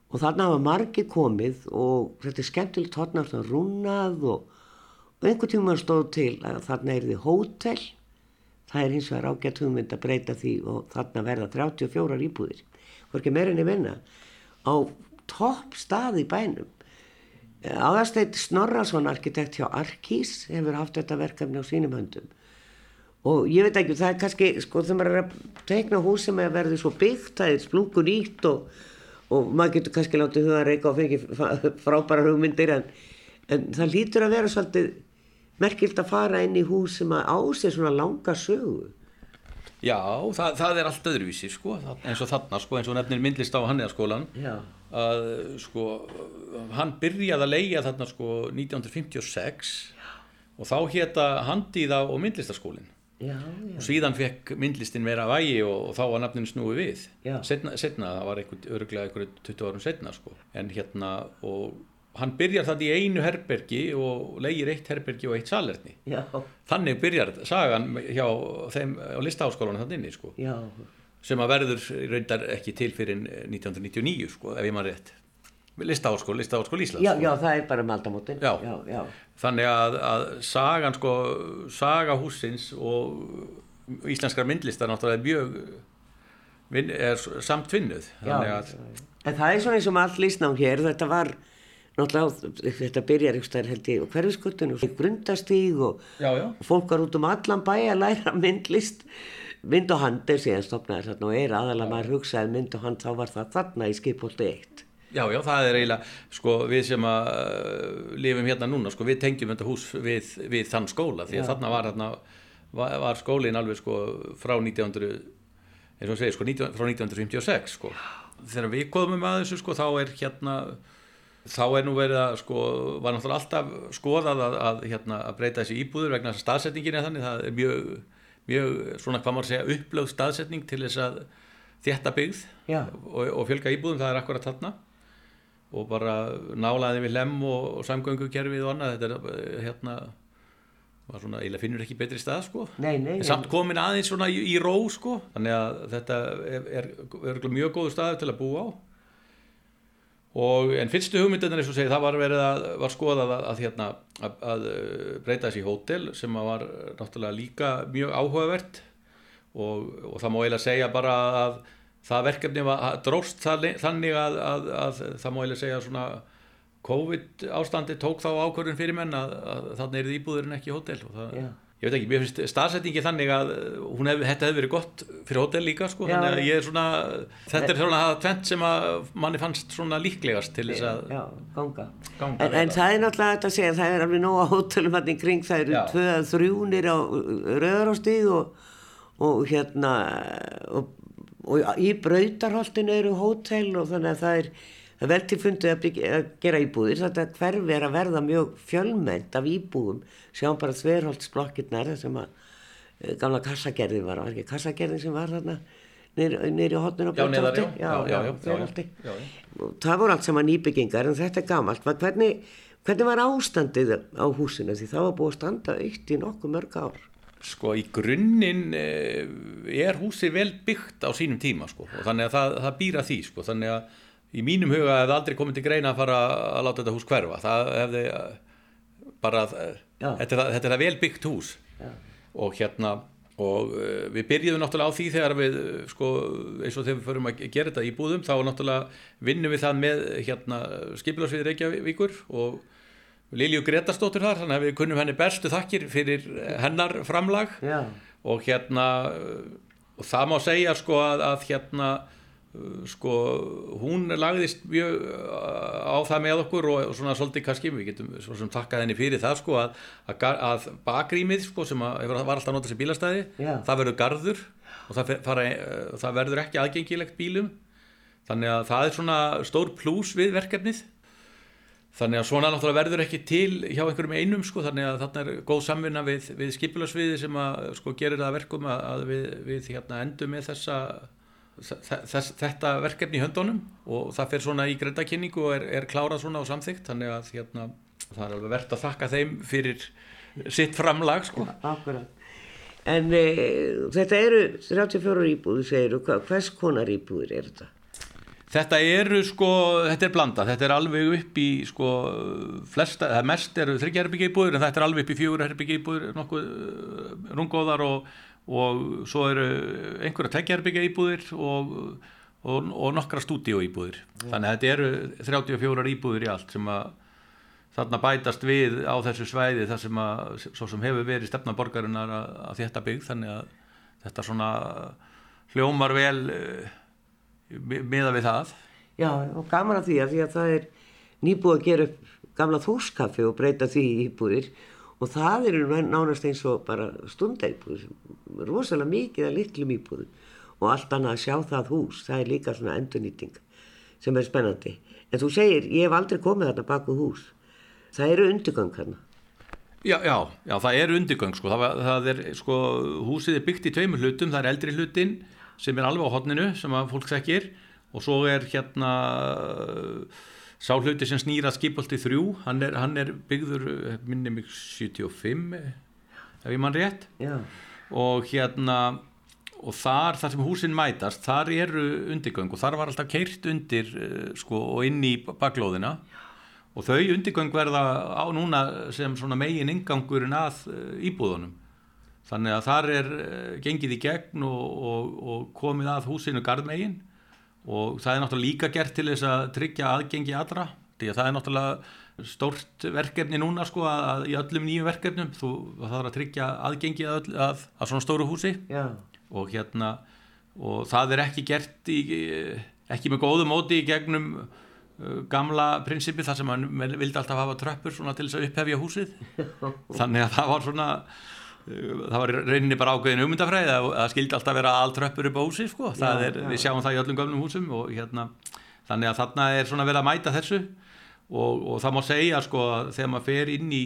og þarna hafa margi komið og þetta er skemmtilegt hodna svona rúnað og, og einhver tíma stóð til að þarna er þið hótel, það er hins vegar ágætt hugmynd að breyta því og þarna verða 34 íbúðir, voru ekki meirinni vinna, á topp stað í bænum. Aðasteit Snorrason, arkitekt hjá Arkís, hefur haft þetta verkefni á sínum höndum. Og ég veit ekki, það er kannski sko þegar maður er að teikna hús sem er að verði svo byggt, það er splungun ítt og, og maður getur kannski látið huga að reyka og fengi frábæra hugmyndir en, en það lítur að vera svolítið merkilt að fara inn í hús sem að ásið svona langa sögu. Já, það, það er allt öðruvísi sko, eins og þarna sko, eins og nefnir myndlist á Hanniðaskólan að sko hann byrjaði að leia þarna sko 1956 og þá hétta Handíða og myndlistaskólin Já, já. og síðan fekk myndlistin meira vægi og, og þá var nafninu snúi við setna, setna, það var einhver, öruglega einhverju 20 árum setna sko. en hérna og hann byrjar það í einu herbergi og leigir eitt herbergi og eitt salerni já. þannig byrjar sagan hjá þeim á listaháskólanum þannig inni sko. sem að verður reyndar ekki til fyrir 1999 sko, ef ég maður rétt listaháskól, listaháskól Íslands. Já, sko. já, það er bara maldamótin. Já. þannig að, að sagan sko, saga húsins og íslenskar myndlistar náttúrulega mjög vin, er samt vinnuð að... en það er svona eins og allt lísnám hér. Þetta var náttúrulega þetta byrjar ykkur held ég hverfiskuttun og grundastíg og, og fólk var út um allan bæ að læra myndlist. Mynd og hand er síðan stopnaður þarna og er aðalega maður hugsaði mynd og hand þá var það þarna í skipholti eitt Já, já, það er eiginlega, sko, við sem að uh, lifum hérna núna, sko, við tengjum þetta hús við, við þann skóla, því að já. þarna var, þarna, var, var skólinn alveg, sko, frá 1900, eins og segir, sko, 19, frá 1956, sko. Þegar við komum að þessu, sko, þá er hérna, þá er nú verið að, sko, var náttúrulega alltaf skoðað að, að hérna, að breyta þessi íbúður vegna þess að staðsetningin er þannig, það er mjög, mjög, svona, hvað maður segja, upplögð staðsetning til þess að þétta byggð og, og fjölga íbúðum, það er akkurat þarna og bara nálaði við lem og, samgöngukerfið og annað þetta er eh, hérna var svona, eiginlega finnur ekki betri stað sko. Nei, nei, en samt komin aðeins svona í, í ró sko. Þannig að þetta er, er, er mjög góðu stað til að búa á. Og en fyrstu hugmyndunar eins og segi það var verið að var skoðað að, að hérna að, að eh, breyta þessi hótel sem var náttúrulega líka mjög áhugavert. Og, og það má eiginlega segja bara að það verkefni var dróst þannig að, að, að það má ég segja svona COVID ástandi tók þá ákvörðun fyrir menn að, að þannig er íbúðurinn ekki hótel og það, yeah. ég veit ekki, mér finnst staðsettingi þannig að hef, þetta hefði verið gott fyrir hótel líka sko, þannig að ég er svona þetta er svona það tvent sem að manni fannst svona líklegast til þess að já, ganga, ganga en, en það er náttúrulega þetta að segja, það er alveg nóga hótelum hann í kring, það eru tvöða þrjúnir á rauðarástíð og, og hérna og og í brautarholtinu eru hótel og þannig að það er það vel til fundið að, byggja, að gera íbúðir. Þetta hverfi er að verða mjög fjölmend af íbúðum, sjáum bara þverholtsblokkirnar sem að e, gamla kassagerði var, var ekki kassagerði sem var þarna nýri hotninu á já, það voru allt saman nýbyggingar en þetta er gamalt. Hvernig, hvernig var ástandið á húsinu? Því það var búið að standa eitt í nokkuð mörg ár sko í grunninn eh, er húsi vel byggt á sínum tíma sko. Og þannig að það, það býra því sko. Þannig að í mínum huga hefði aldrei komið til greina að fara að láta þetta hús hverfa. Það hefði eh, bara þetta er, þetta er það vel byggt hús. Já. og hérna og við byrjuðum náttúrulega á því þegar við sko, eins og þegar við förum að gera þetta í búðum þá náttúrulega vinnum við það með hérna skipilarsvið Reykjavíkur og Lilju Gretarsdóttur þar þannig að við kunnum henni bestu þakkir fyrir hennar framlag. Já, og hérna og það má segja sko að, að hérna sko hún lagðist mjög á það með okkur og, svona svolítið kannski við getum svo sem takkað henni fyrir það sko að, að, að bakrýmið sko sem að, var alltaf notað sem bílastæði Já. það verður garður og það, fer- fara, það verður ekki aðgengilegt bílum. Þannig að það er svona stór plús við verkefnið þannig að svona náttúrulega verður ekki til hjá einhverjum einum sko þannig að þarna er góð samvinna við, við skipilarsviði sem að sko gerir það að verkum að, við, við hérna endum með þessa þess, þetta verkefni í höndunum og það fer svona í grendakynningu og er, er klárað svona á samþygt þannig að hérna, það er alveg verðt að þakka þeim fyrir sitt framlag sko. akkurat. En e, þetta eru 34 íbúður, segir þú, hvers konar íbúður er þetta? Þetta eru sko, þetta er blanda, þetta er alveg upp í sko flesta, það mest eru þryggjaherbyggja íbúður en þetta er alveg upp í fjögur herbyggja íbúður nokkuð uh, rungóðar og, og svo eru einhverja tveggjaherbyggja íbúður og, og, og nokkra stúdíu íbúður. Þannig að þetta eru 34 íbúður í allt sem að þarna bætast við á þessu svæði þar sem að, svo sem hefur verið stefna borgarinnar að, að þetta byggð. Þannig að þetta svona hljómar vel uh, miða við það Já, og gaman að því að því að það er nýbúið að gera upp gamla þúskaffi og breyta því íbúðir og það eru nánast eins og bara stundaíbúður, rosalega mikið að litlum íbúður og allt annað að sjá það hús, það er líka svona endurnýting sem er spennandi. En þú segir, ég hef aldrei komið þarna baku hús, það eru undirgöng þarna. Já, já, já, það er undirgöng sko. það, það er sko, húsið er byggt í tveimur hlutum, það er eldri hlutin sem er alveg á hotninu sem að fólk þekkir. Og svo er hérna uh, sá hluti sem snýra skipolti þrjú, hann er, hann er byggður uh, minni mig 75 eh, ef ég mann rétt. Já, og hérna og þar, þar sem húsin mætast þar eru undirgöng og þar var alltaf keirt undir eh, sko, og inn í baklóðina. Og þau undirgöng verða á núna sem svona megin ingangurinn að eh, íbúðunum þannig að þar er eh, gengið í gegn og, og, og komið að húsinu gardmegin og það er náttúrulega líka gert til þess að tryggja aðgengi allra því að það er náttúrulega stórt verkefni núna sko að, í öllum nýjum verkefnum. Þú þarf að tryggja aðgengi að, öll, að, að svona stóru húsi. Já, og hérna og það er ekki gert í, ekki með góðu móti í gegnum uh, gamla prinsipi þar sem hann vildi alltaf hafa tröppur svona til þess að upphefja húsið. Þannig að það var svona það var í rauninni bara ákveðin hugmyndafræði að það skildi alltaf vera all tröppur upp á húsi sko. Já, er, já. við sjáum það í öllum gömlum húsum og hérna þannig að þarna er svona verið að mæta þessu og, og það má segja sko að þegar maður fer inn í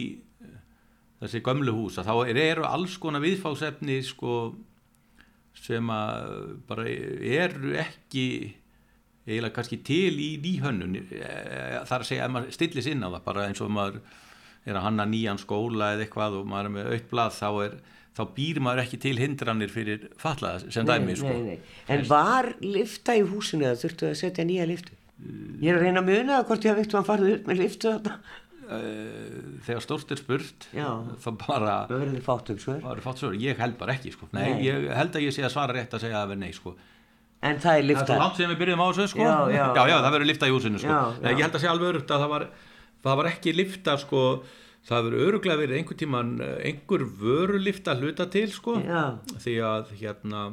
þessi gömlu hús að þá er- eru alls konar viðfáðsefni sko sem að bara eru ekki eiginlega kannski til í nýhönnun þar að segja að maður stillis inn á það bara eins og maður er að hanna nýjan skóla eða eitthvað og maður er með aukt blað þá, er, þá býr maður ekki til hindranir fyrir fallaða sem dæmi sko. nei, nei. En var lifta í húsinu eða þurftu að setja nýja liftu? Ég er að reyna að muna það hvort ég hafði eitthvað farið upp með liftu þarna. Eh, þegar stórt er spurt Já. þá bara fátt um ég held bara ekki sko. nei, Nei. ég held að ég sé að svara rétt að segja að vera nei sko. En það er Það er lifta. svo langt sem við byrjuðum á þessu sko. Já, já, já, það verður lifta í húsinu sko. Nei. Ég held að sé alveg örugt að það var, það var ekki lifta sko, það verður öruglega verið einhver tíman einhver vörulifta hluta til sko. Já, því að hérna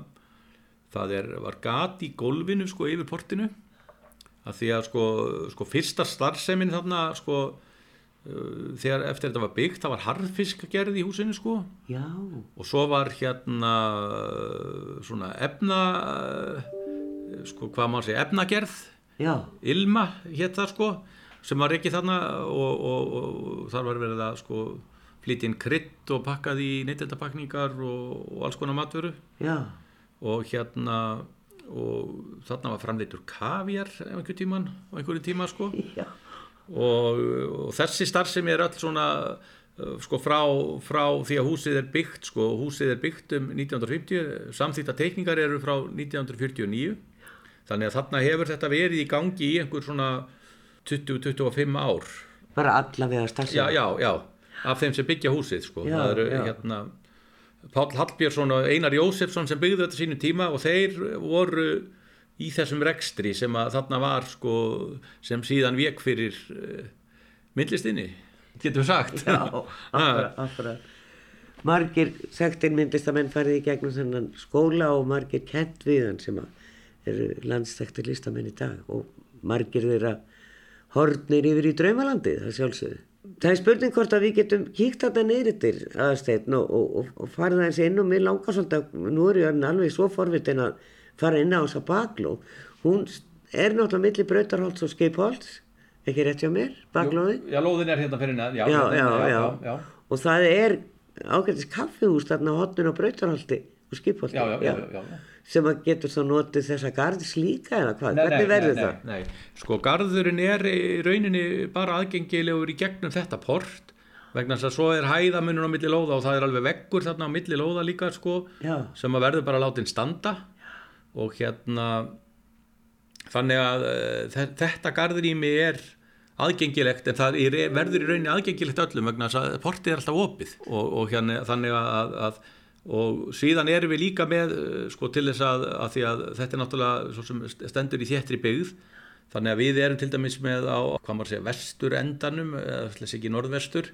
það er, var gat í gólfinu sko yfir portinu. Að því að sko, sko fyrsta starfsemin þarna sko uh, þegar eftir þetta var byggt það var harðfiskagerð í húsinu sko. Já, og svo var hérna uh, svona efna sko hvað maður segja efnagerð. Já, Ilma hétt það sko sem var ekki þarna og, og, og þar var verið að sko flytja inn krydd og pakkað í neytendapakningar og, og alls konar matvöru. Já, og hérna og þarna var framleitur kavjar einhver tíman, á einhverju tíma sko. Og, þessi starfsemi er öll svona uh, sko frá, frá því að húsið er byggt sko, húsið er byggt um 1950 samþýtta teikningar eru frá 1949 þannig að þarna hefur þetta verið í gangi í einhver svona 20-25 ár bara allavega starfsemi. já, já, já, af þeim sem byggja húsið sko. Já, það eru já. hérna Páll Hallbjörnsson og Einar Jósefsson sem byggðu þetta sínu tíma og þeir voru í þessum rekstri sem að þarna var sko sem síðan vek fyrir uh, myndlistinni, getur við sagt Já, akkurat, akkurat. Margir þekktir myndlistamenn farið í gegnum þennan skóla og margir kent við hann sem eru landstektir listamenn í dag og margir þeirra hornir yfir í draumalandið, það sjálfsögðu. Það er spurning hvort að við getum kíkt þetta neyritir aðsteinn og, og, og, og farið aðeins inn og mér langar svolítið að nú er ég alveg svo forvitin að fara inn á þessa bakló. Hún er náttúrulega milli brautarholts og skipholts, ekki rétt hjá mér, baklóði. Já, lóðin er hérna fyrir neðan já, Já, já, já, já, Og það er ágættis kaffihús þarna hotninu á brautarholti og skipholti. já, já, já, já, já. Sem að getur þá notið þessa garðis líka eða hvað? Hvernig verður það? Nei, nei. Sko, garðurinn er í rauninni bara aðgengilegur í gegnum þetta port vegna þess að svo er hæðamunum á milli lóða og það er alveg veggur þarna á milli lóða líka sko, Já. sem að verður bara látin standa og hérna þannig að uh, þetta garðurými er aðgengilegt en það er, verður í rauninni aðgengilegt öllum vegna þess að portið er alltaf opið og, og hérna þannig að, að og síðan erum við líka með eh, sko til þess að, að að þetta er náttúrulega stendur í þéttri byggð. Þannig að við erum til dæmis með á hvað maður segja vestur endanum eða þess ekki norðvestur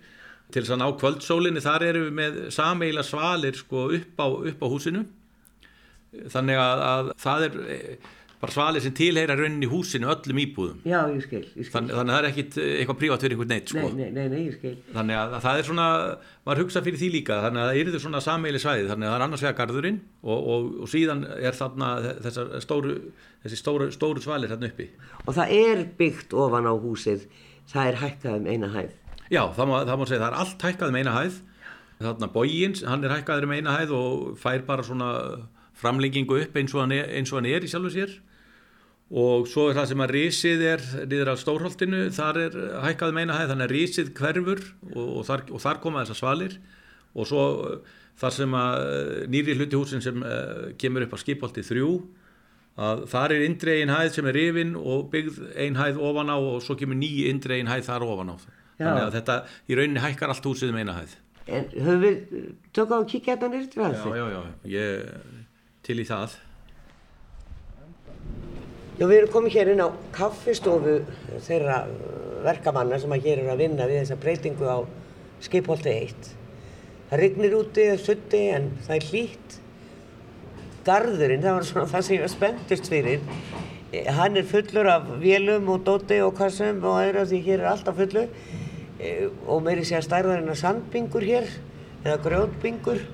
til þess að ná kvöldsólinni. Þar erum við með sameila svalir sko upp á, upp á húsinu. Þannig að, að það er bara svalir sem tilheyra rauninni húsinu öllum íbúðum Já, ég skil, ég skil. þannig, þannig að það er ekkit eh, eitthvað prívat fyrir einhvern neitt sko Nei, nei, nei, ég skil. þannig að það er svona, var hugsað fyrir því líka þannig að það yrður svona sameili svæði þannig að það er annars vega garðurinn og, og, og síðan er þarna þessar stóru þessi stóru, stóru svalir þarna uppi Og það er byggt ofan á húsið, það er hækkað um eina hæð. já, það má, það má segja, það er allt hækkað um eina hæð þarna bógin, hann er hækkaður um eina hæð og fær bara svona framlengingu upp eins og hann er, og hann er í sjálfu sér og svo er það sem að risið er niður af stórholtinu, þar er hækkað um eina hæð, þannig að risið hverfur og, og, þar, og þar koma þessar svalir. Og svo uh, þar sem að uh, nýri hluti húsin sem uh, kemur upp á skipholti þrjú að þar er indregin hæð sem er rifin og byggð ein hæð ofan á og svo kemur ný indregin hæð þar ofan á. Þannig að þetta í rauninni hækkar allt húsið um eina hæð. En höfum við tök á að kíkja þetta nýrt við já, já, já, ég til í það Já, við erum komið hér inn á kaffistofu þeirra uh, verkamanna sem að hér eru að vinna við þessa breytingu á skipholti 1. Það rignir úti eða sutti en það er hlýtt. Garðurinn, það var svona það sem ég var spenntist fyrir. Eh, Hann er fullur af vélum og dóti og kassum og aðra því hér er alltaf fullu. Eh, Og meiri sé að stærðar en að sandbingur hér eða grjótbingur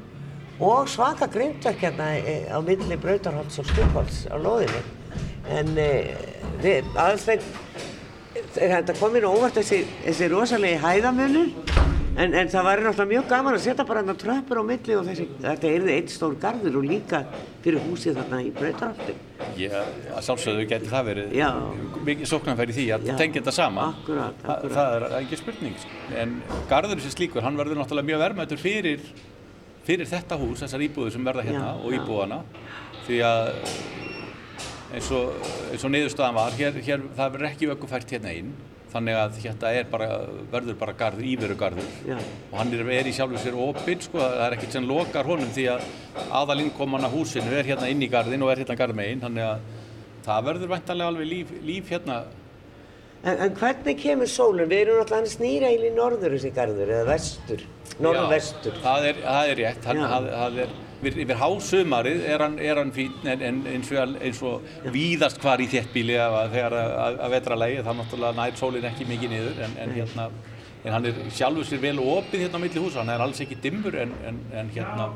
og svaka grindverk hérna eh, á milli brautarholts og skipholts á lóðinni. En eh, við, aðeins þetta kom inn óvart þessi, þessi rosalegi hæðamunur en, en það var náttúrulega mjög gaman að setja bara þarna tröppur á milli og þessi, þetta erði einn stór garður og líka fyrir húsið þarna í brautarholti. Já, að sjálfsögðu geti það verið Já. mikið sóknarfæri því að tengja þetta saman. Akkúrat, Þa, akkúrat. það er ekki spurning. En garður sem slíkur, hann verður náttúrulega mjög verðmættur fyrir, fyrir þetta hús, þessar íbúður sem verða hérna Já, og já. íbúðana. Því að eins og, eins og niðurstaðan var, hér, hér, það verður ekki vöggufært hérna inn. Þannig að þetta er bara, verður bara garður, íveru garður Já. og hann er, er í sjálfu sér opinn sko, það er ekkert sem lokar honum því að aðalinkoman að húsinu er hérna inn í garðin og er hérna garðmegin þannig að það verður væntanlega alveg líf, líf hérna En, en hvernig kemur sólun? Við erum náttúrulega hann snýra í norður þessi garður eða vestur, norðvestur. Það, er, það er rétt hann, það, það er, yfir, yfir hásumarið er hann, er hann fín en, en eins, og, eins og víðast hvar í þéttbíli að, þegar að, að, að vetralegi það náttúrulega nær sólin ekki mikið niður en, en hérna en hann er sjálfur sér vel opið hérna á milli húsa, hann er alls ekki dimmur en, en, en hérna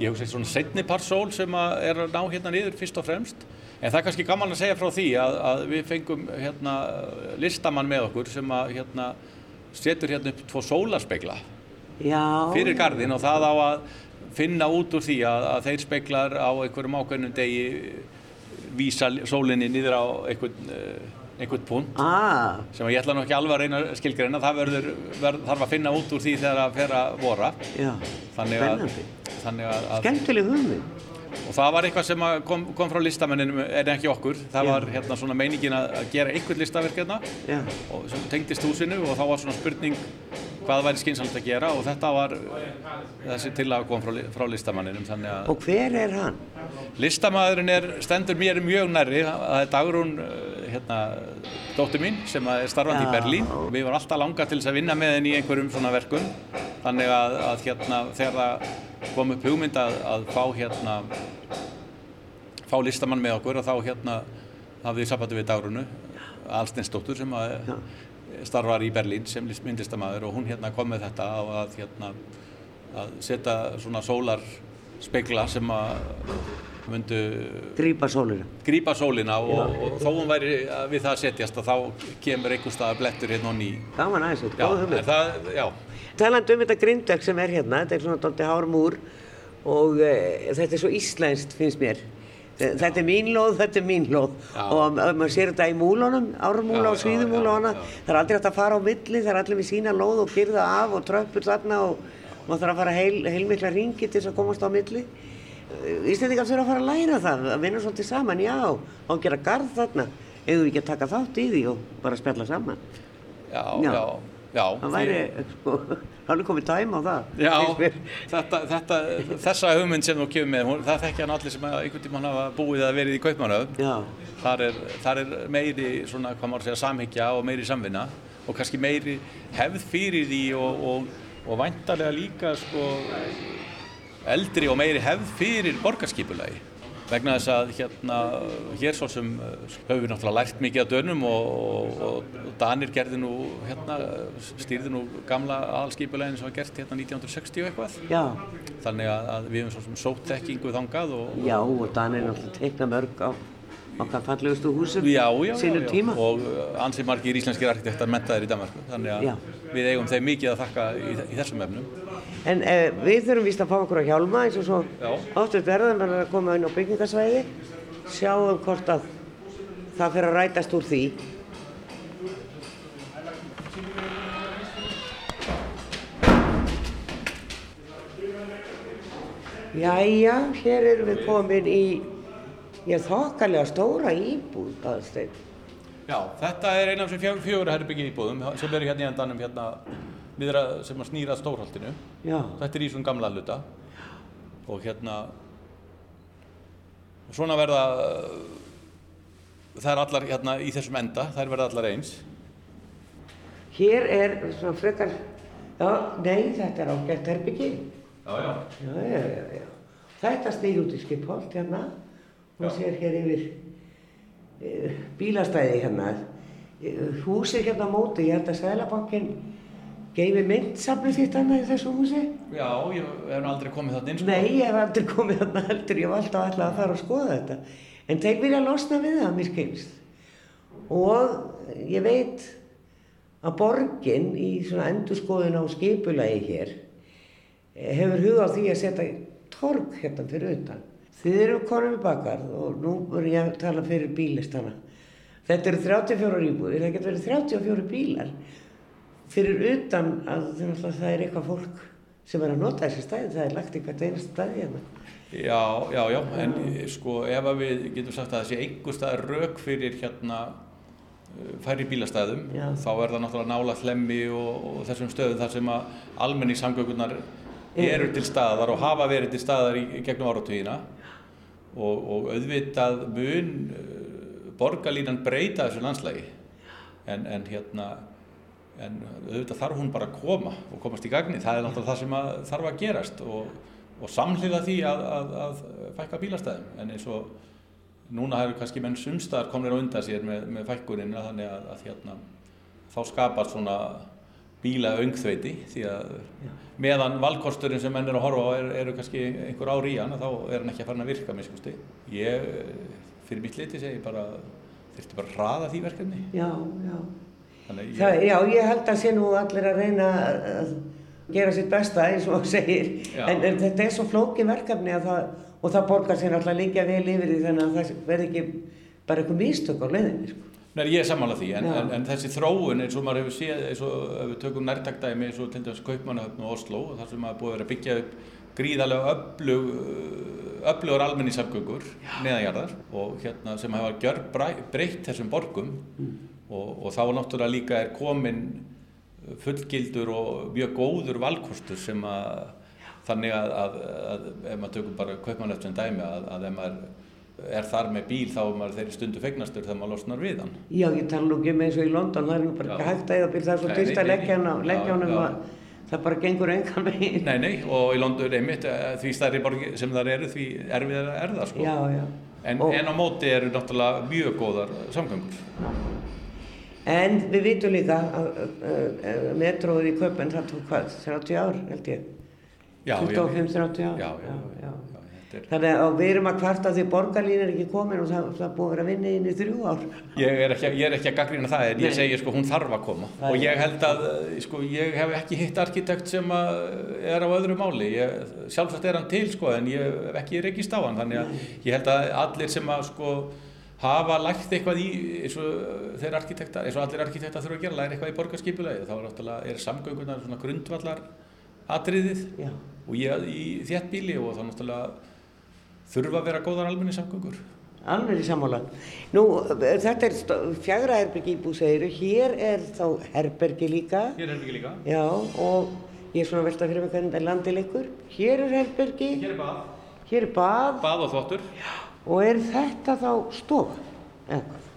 ég hugsa svona setni par sól sem er að ná hérna niður fyrst og fremst. En það er kannski gaman að segja frá því að, að við fengum hérna listamann með okkur sem að hérna setur hérna upp tvo sólarspegla Já. fyrir garðin og það á að finna út úr því að, að þeir speglar á einhverjum ákveðnum degi vísa sólinni niður á einhvern, eh, einhvern punkt. Ah, sem ég ætla nú ekki alveg að reyna skilgreina. Það verður, verð, þarf að finna út úr því þegar að fer að vora. Já. þannig að, að, Skemmtileg hugmynd. og það var eitthvað sem kom, kom frá listamenninum en ekki okkur, það Já. var hérna svona meiningin að, gera einhvern listaverk hérna. Og sem tengdist húsinu og þá var svona spurning hvað væri skynsalegt að gera og þetta var þessi tillaga kom frá, frá listamanninum Og hver er hann? listamæðurinn er stendur mér mjög nærri það er Dagrún eh, hérna, dóttur mín sem er starfandi Já. í Berlín við varum alltaf langa til þess að vinna með henni í einhverjum svona verkum þannig að, að hérna, þegar það kom upp hugmynd að, að fá hérna fá listamann með okkur og þá hérna hafði við sambandi við Dagrúnu Alstensdóttur sem að Já. Starfar í Berlín sem list- myndlistamæður og hún hérna kom með þetta á að hérna að setja svona sólarspegla sem að myndu Grípa sólina. grípa sólina og, og þó hún væri að við það að setjast að þá kemur einhver stað blettur hérna og ný Gaman aðeins, þetta já, er góð hugmynd. það, já, Talandi um þetta grindverk sem er hérna, þetta er svona dálítið hár múr og e, þetta er svo íslenskt finnst mér. Þe- Þetta er mín lóð, þetta er mín lóð Já. og ef maður sér þetta í múlunum, ármúla og svíðumúla og hana, það er aldrei hægt að fara á milli, það er allir með sína lóð og gyrða af og tröppur þarna og maður þarf að fara heil, heilmikla ringi til þess að komast á milli. Íslendingar þurfa að fara að læra það, að vinna svolítið saman, já, að gera garð þarna, eða við ekki að taka þátt í því og bara spjalla saman. já, Já. já, já, Það væri, sko, alveg komið tæm á það. Já, þetta, þetta, þessa hugmynd sem þú kemur með, hún, það þekkja hann allir sem einhvern tímann hafa búið að verið í Kaupmannöf. Já, Þar er, þar er meiri svona, hvað maður að segja, samhyggja og meiri samvinna og kannski meiri hefð fyrir því og, og, og væntarlega líka sko, eldri og meiri hefð fyrir borgarskipulagi vegna þess að hérna, hér svo sem uh, höfum við náttúrulega lært mikið af dönum og, og, og, Danir gerði nú, hérna, stýrði nú gamla aðalskipulegin sem var gert hérna 1960 og eitthvað. já, Þannig að, að við höfum svo sem sótt þekkingu þangað og, já, og Danir náttúrulega teikna mörg á okkar fallegustu húsum já. tíma. og uh, ansi margir íslenskir arkitektar mentaðir í Danmarku þannig að Já. við eigum þeim mikið að þakka í, í þessum efnum En eh, við þurfum víst að fá okkur á hjálma eins og svo oftast verðum við að koma inn á byggingasvæði, sjáum hvort að það fyrir að rætast úr því. Jæja, hér erum við komin í, ég þokkalega stóra íbúð, aðsteinn. Já, þetta er eina af þessum fjögur herbyggi íbúðum sem eru hérna í endanum hérna niðra sem að snýra stórhaldinu Já, þetta er í svona gamla hluta. Og hérna og svona verða það er allar hérna í þessum enda þær verða allar eins. Hér er svona frekar, já, nei, þetta er ágætt herbyggi. Já, já. Já, já, já. Þetta snýr út í Skipholt hérna. Og sér hér yfir e, bílastæði hérna. E, húsið hérna móti, ég held að Sælabankin geifi myndsafnið þitt annað í þessu húsi. Já, ég hef aldrei komið þarna inn sko. Nei, ég hef aldrei komið þarna heldur, ég hef alltaf ætlað að fara að skoða þetta. En þeir vilja losna við það, mér skilst. Og ég veit að borgin í svona endurskoðun á skipulagi hér hefur hug á því að setja torg hérna fyrir utan. Þið eru konum í bakar og nú er ég að tala fyrir bílistana. Þetta eru 34 íbúðir, það getur verið 34 bílar fyrir utan að það er eitthvað fólk sem er að nota þessi stæði, það er lagt hvert einast stæði hérna. Já, já, já, en eh, sko ef að við getum sagt að sé einhver staðar rök fyrir hérna eh, færri bílastæðum, Já. þá er það náttúrulega nála hlemmi og, og þessum stöðum þar sem að almenningssamgöngunar eru til staðar og hafa verið til staðar í, gegnum áratugina og, og auðvitað mun uh, borgarlínan breyta þessu landslægi en, en hérna en auðvitað þarf hún bara að koma og komast í gagni, það er náttúrulega það sem að, þarf að gerast og, og samhliða því að, að, að fækka bílastæðum en eins og núna hefur kannski menn sumstaðar komnir á undan sér með, með fækkunina þannig að, að hérna, þá skapast svona bíla öngþveiti því að meðan valkosturinn sem menn eru að horfa á er, eru kannski einhver ár í hann þá er hann ekki að fara að virka miskusti. Ég, eh, fyrir mitt liti segi bara þurfti bara að hraða því verkefni. Já, já. Að Það, ég, já, ég held að sé nú allir að reyna að gera sitt besta eins og segir, en, en þetta er svo flókin verkefni að það, og það borgar sér náttúrulega líka vel yfir því þannig að það verði ekki bara eitthvað mistök á leiðinni, sko. Nei, ég er sammála því, en, en, en þessi þróun eins og maður hefur séð, eins og við tökum nærtaktæmi eins og til dæmis Kaupmannahöfn og Oslo, þar sem maður búið að vera byggja upp gríðarlega öflug, öflugur almenningssamgöngur neðanjarðar og hérna sem hafa gjör breytt þessum borgum og, og þá náttúrulega líka er komin fullgildur og mjög góður valkostur sem að þannig að, að, að ef maður tökum bara kaupmannlöft sem dæmi að, að ef maður er þar með bíl þá er maður þeirri stundu fegnastur þegar maður losnar við hann. Já, ég tala nú ekki með eins og í London, það er nú bara Já. hægt að eða bíl, það er svo dyrst að leggja hann Já, já. að það bara gengur engan veginn. Nei, nei, og í London einmitt eh, því stærri borgi sem þar eru því erfiðar er það sko. Já, já. En, en á móti eru náttúrulega mjög góðar samgöngur. En við vitum líka að uh, metróið í köpun, það tók hvað, 30 ár held ég? Já, 25-30 ár? Já, já, já. já. er, Þannig að við erum að kvarta því borgarlín er ekki komin og það, það búið að vera að vinna inn í þrjú ár. ég, er ekki, ég er ekki að gaggrina það en ég Nei. segi sko hún þarf að koma Það og ég held að sko ég hef ekki hitt arkitekt sem að er á öðru máli ég, sjálfsagt er hann til sko en ég hef ekki rekist á hann þannig að ég held að allir sem að sko hafa lægt eitthvað í eins og þeir arkitektar, eins og allir arkitektar þurfa að gera læra eitthvað í borgarskipulagi þá er, náttúrulega- er samgöngunar svona grundvallar atriðið Já. og ég í þéttbíli og þá náttúrulega þurfa að vera góðar almenni samgöngur Alveg í sammála. Nú, þetta er fjagra herbergi íbúð segiru, hér er þá herbergi líka. Hér er ekki líka Já, og ég er svona að velta fyrir mig hvernig þetta landi leikur. Hér er herbergi, Hér er bað hér er bað Bað og þvottur og er þetta þá stofa? Eða hvað?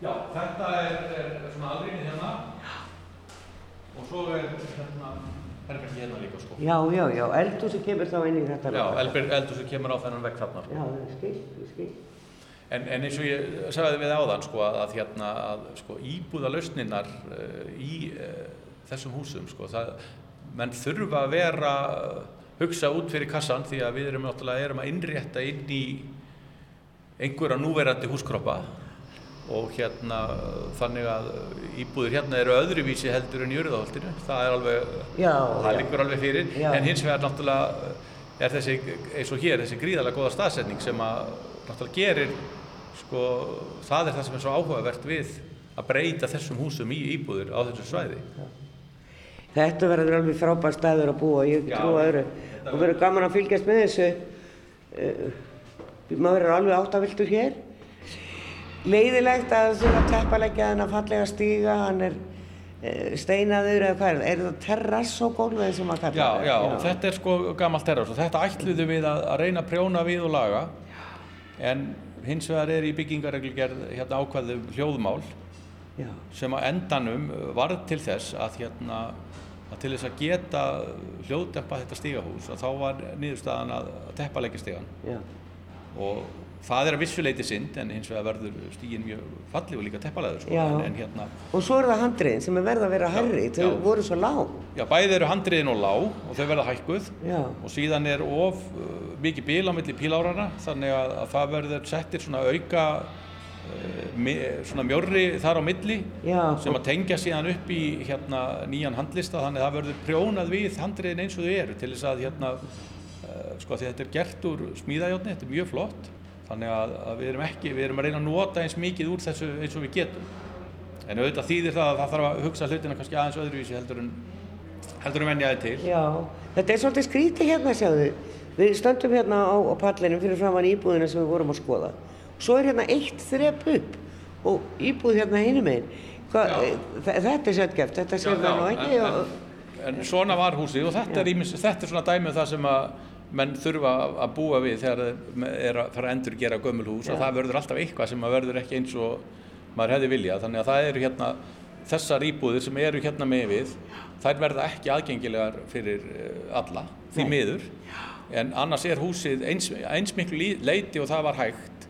Já, þetta er, er svona alrýmið hérna og svo er hérna herbergi hérna líka sko Já, já, já, eldhúsi kemur þá inn í þetta. Já, eldur, eldur sem kemur á þennan vegg þarna sko. Já, það er skil, það er skil. En, en eins og ég sagði við áðan sko, að, hérna, að sko, íbúðalausninnar uh, í uh, þessum húsum sko, það, menn þurfa að vera uh, hugsa út fyrir kassan því að við erum náttúrulega erum að innrétta inn í einhverja núverandi húskroppa og hérna þannig að íbúður hérna eru öðruvísi heldur en í Jörðaholtinu það er alveg, Já, það liggur alveg fyrir Já. en hins vegar náttúrulega er þessi, eins og hér, þessi gríðarlega góða staðsetning sem að náttúrulega gerir sko, það er það sem er svo áhugavert við að breyta þessum húsum í íbúður á þessu svæði Þetta verður alveg frábær staður að búa, ég trúið öðru. þetta Og verður gaman að fylgjast með þessu. Maður er alveg áttaviltur hér. Leiðilegt að þurfa að teppalegja þennan fallega stíga, hann er uh, steinaður eða hvað er það? Er það terrass á gólfið og maður Já, kallar já, og þetta er sko gammalt terras og þetta ætluðu við að, að reyna að prjóna við og laga. En hins vegar er í byggingareglugerð hérna ákvæðu hljóðmál Já, sem að endanum varð til þess að hérna að til þess að geta hljóðdempa þetta stígahús að þá var niðurstaðan að teppalegja stígan já, og það er að vissuleiti synd en hins vegar verður stígin mjög fallið og líka teppalegur sko. En, en hérna, Og svo er það handriðin sem er verða að vera herri, þau já. voru svo lág. já bæði eru handriðin og lág og þau verða hækkuð Já, og síðan er of uh, mikið bíl á milli pílárana þannig að, að það verður settir svona auka uh, svona mjórri þar á milli já, sem að tengja síðan upp í hérna nýjan handlista þannig að það verður prjónað við handriðin eins og þau eru til þess að hérna sko því þetta er gert úr smíðajárni, þetta er mjög flott þannig að, að við erum ekki, við erum að reyna að nota eins mikið úr þessu eins og við getum en auðvitað þýðir það að það þarf að hugsa hlutina kannski aðeins öðruvísi heldur en heldur en venjaði til já. Þetta er svolítið skrítið hérna, sjáðu. Við stöndum hérna á, á pallinum fyrir framann íbúðina sem við vorum að skoða. Svo er hérna eitt þrep upp og íbúð hérna hinum einn. Já. Þetta er sjöldgeft, þetta sér það nú ekki. en, og, en, en svona var húsið og þetta er, ímis, þetta er svona dæmið það sem að menn þurfa að búa við þegar þeir er að fara að endur gera gömul hús Já. að það verður alltaf eitthvað sem verður ekki eins og maður hefði viljað þannig að það eru hérna þessar íbúðir sem eru hérna með við þær verða ekki aðgengilegar fyrir eh, alla því Nei. miður en annars er húsið eins, eins miklu leiti og það var hægt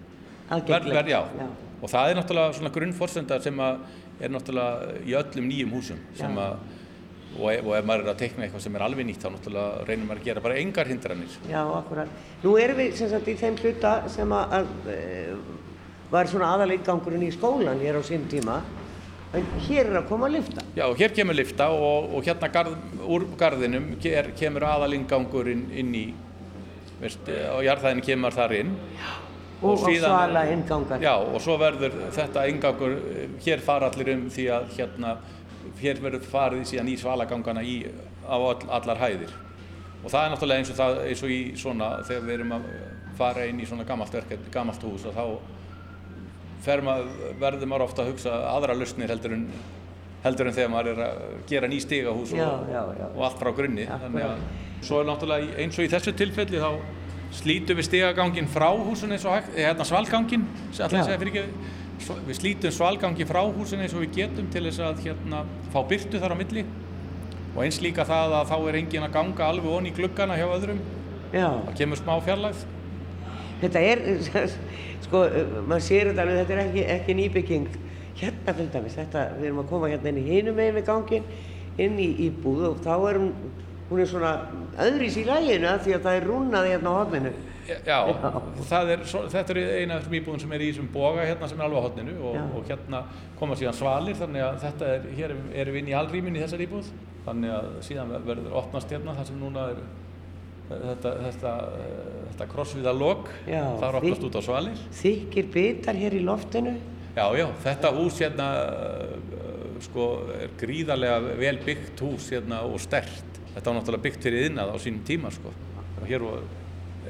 aðgengilegt. Ver, ver, já. og það er náttúrulega svona grunnforsenda sem að er náttúrulega í öllum nýjum húsum sem Já. að og ef, og ef maður er að teikna eitthvað sem er alveg nýtt þá náttúrulega reynir maður að gera bara engar hindranir Já, akkurat. Nú erum við sem sagt í þeim hluta sem að, að e, var svona aðaleggangurinn í skólan hér á sín tíma. En hér er að koma að lifta. Já, hér kemur lifta og, og hérna garð, úr garðinum ker, kemur aðalingangurinn inn í veist, og jarðhæðin kemur þar inn Og, og síðan-. Já, og svo verður þetta ingangur, eh, hér fara allir um því að hérna, hér verður farið síðan í svalagangana í, á all, allar hæðir. Og það er náttúrulega eins og, það, eins og í svona, þegar við erum að fara inn í svona gammalt verkefni, gammalt hús, og þá maður, verður maður ofta að hugsa aðra lausnir heldur en heldur en þegar maður er að gera ný stigahús og, og allt frá grunni þannig að svo er náttúrulega eins og í þessu tilfelli þá slítum við stigagangin frá húsun eins og hægt, hérna svalgangin sem allir Já. segja fyrir ekki við slítum svalgangin frá húsin eins og við getum til þess að hérna fá byrtu þar á milli og eins líka það að þá er engin að ganga alveg onni í gluggana hjá öðrum það kemur smá fjarlægð þetta er, sko, maður sér þetta alveg, þetta er ekki, ekki nýbygging. Hérna til dæmis, þetta, við erum að koma hérna inn í hinum við gangin, inn í íbúð og þá er hún, hún er svona öðris í læginu að því að það er rúnað hérna á hodninu. Já, er, svo, þetta er eina af þessum íbúðum sem er í þessum boga hérna sem er alveg á hotninu og, og hérna koma síðan svalir þannig að þetta er, hér erum við inn í alrýmin í þessari íbúð þannig að síðan verður opnast hérna þar sem núna er þetta, þetta, þetta krossviða lok, það er opnast út á svalir. Þykir bitar hér í loftinu. Já, já, þetta hús hérna uh, sko er gríðarlega vel byggt hús hérna og stert. Þetta var náttúrulega byggt fyrir innað á sínum tíma sko. Og hér var,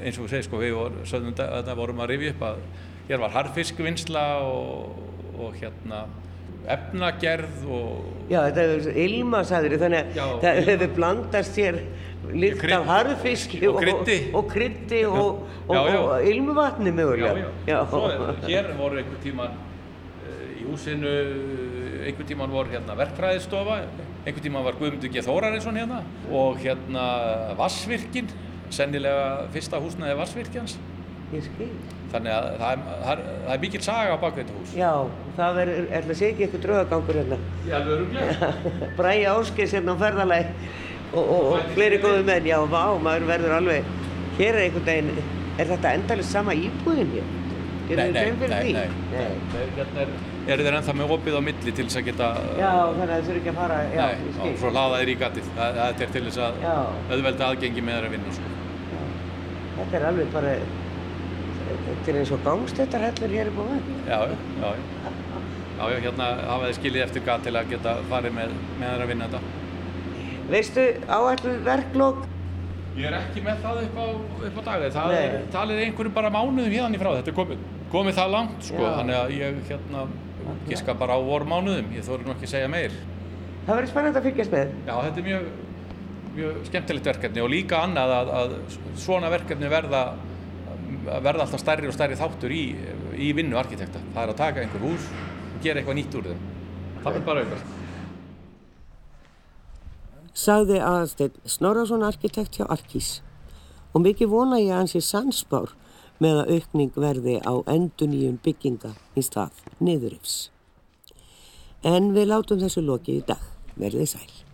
eins og við segir sko, við vor, sögðum þetta þetta vorum að rifja upp að hér var harfiskvinnsla og, og hérna efnagerð og Já, þetta er ilma, sagður þannig að það hefur blandast hér Krydd- af harfiski og kryddi. og, og og, og, og ilmuvatni Já, mögulega. já. Svo hér voru einhvern tíman uh, í húsinu, uh, einhvern tíman voru hérna verkfræðistofa, einhvern tíman var Guðmundur G. Þórarinsson hérna og hérna Vassvirkin, sennilega fyrsta húsnaði skil. Þannig að það er, það er, það er mikil saga á baku þetta hús. Já, það verður, ætla að segja ekki eitthvað draugagangur hérna. Já, alveg öruglega. Bræði Áskeis hérna á ferðalagi og, og, og fleiri góði menn. Já, vá, maður verður alveg, hér er einhvern veginn, er þetta endalist sama íbúðin hér? Nei, nei, nei, nei, nei. Þeir- Hérna er, þeir ennþá með opið á milli til þess að geta... Já, þannig að það þurfi ekki að fara, já, Nei, ég og skil. svo laða þeir í gatið. Það, það er til þess að Já. auðvelda aðgengi með þeirra vinnu, sko. Þetta er alveg bara, þetta er eins og gangstéttarhellur hér upp á vegg. Já, já, já. já. Já, hérna hafa þið skiljið eftir gat til að geta farið með, með þeirra vinna þetta. Veistu, áætluð verklok? Ég er ekki með það upp á, upp á dagið. Það er Nei. talið einhverjum bara mánuðum hérna í frá. Þetta er komið, komið það langt, sko. Já. Þannig að ég hérna giska bara á vor mánuðum. Ég þóri nú ekki að segja meir. Það verður spennandi að fylgjast með. Já, þetta er mjög, mjög skemmtilegt verkefni og líka annað að, að svona verkefni verða, verða alltaf stærri og stærri þáttur í, í vinnu arkitekta. Það er að taka einhver hús og gera eitthvað nýtt úr þeim. Það er bara aukast. Sagði aðalsteinn Snorrason arkitekt hjá Arkís og mikið vona ég að hans sé sansbár með að aukning verði á enduníum bygginga í stað niðurifs. En við látum þessu lokið í dag. Verðið sæl.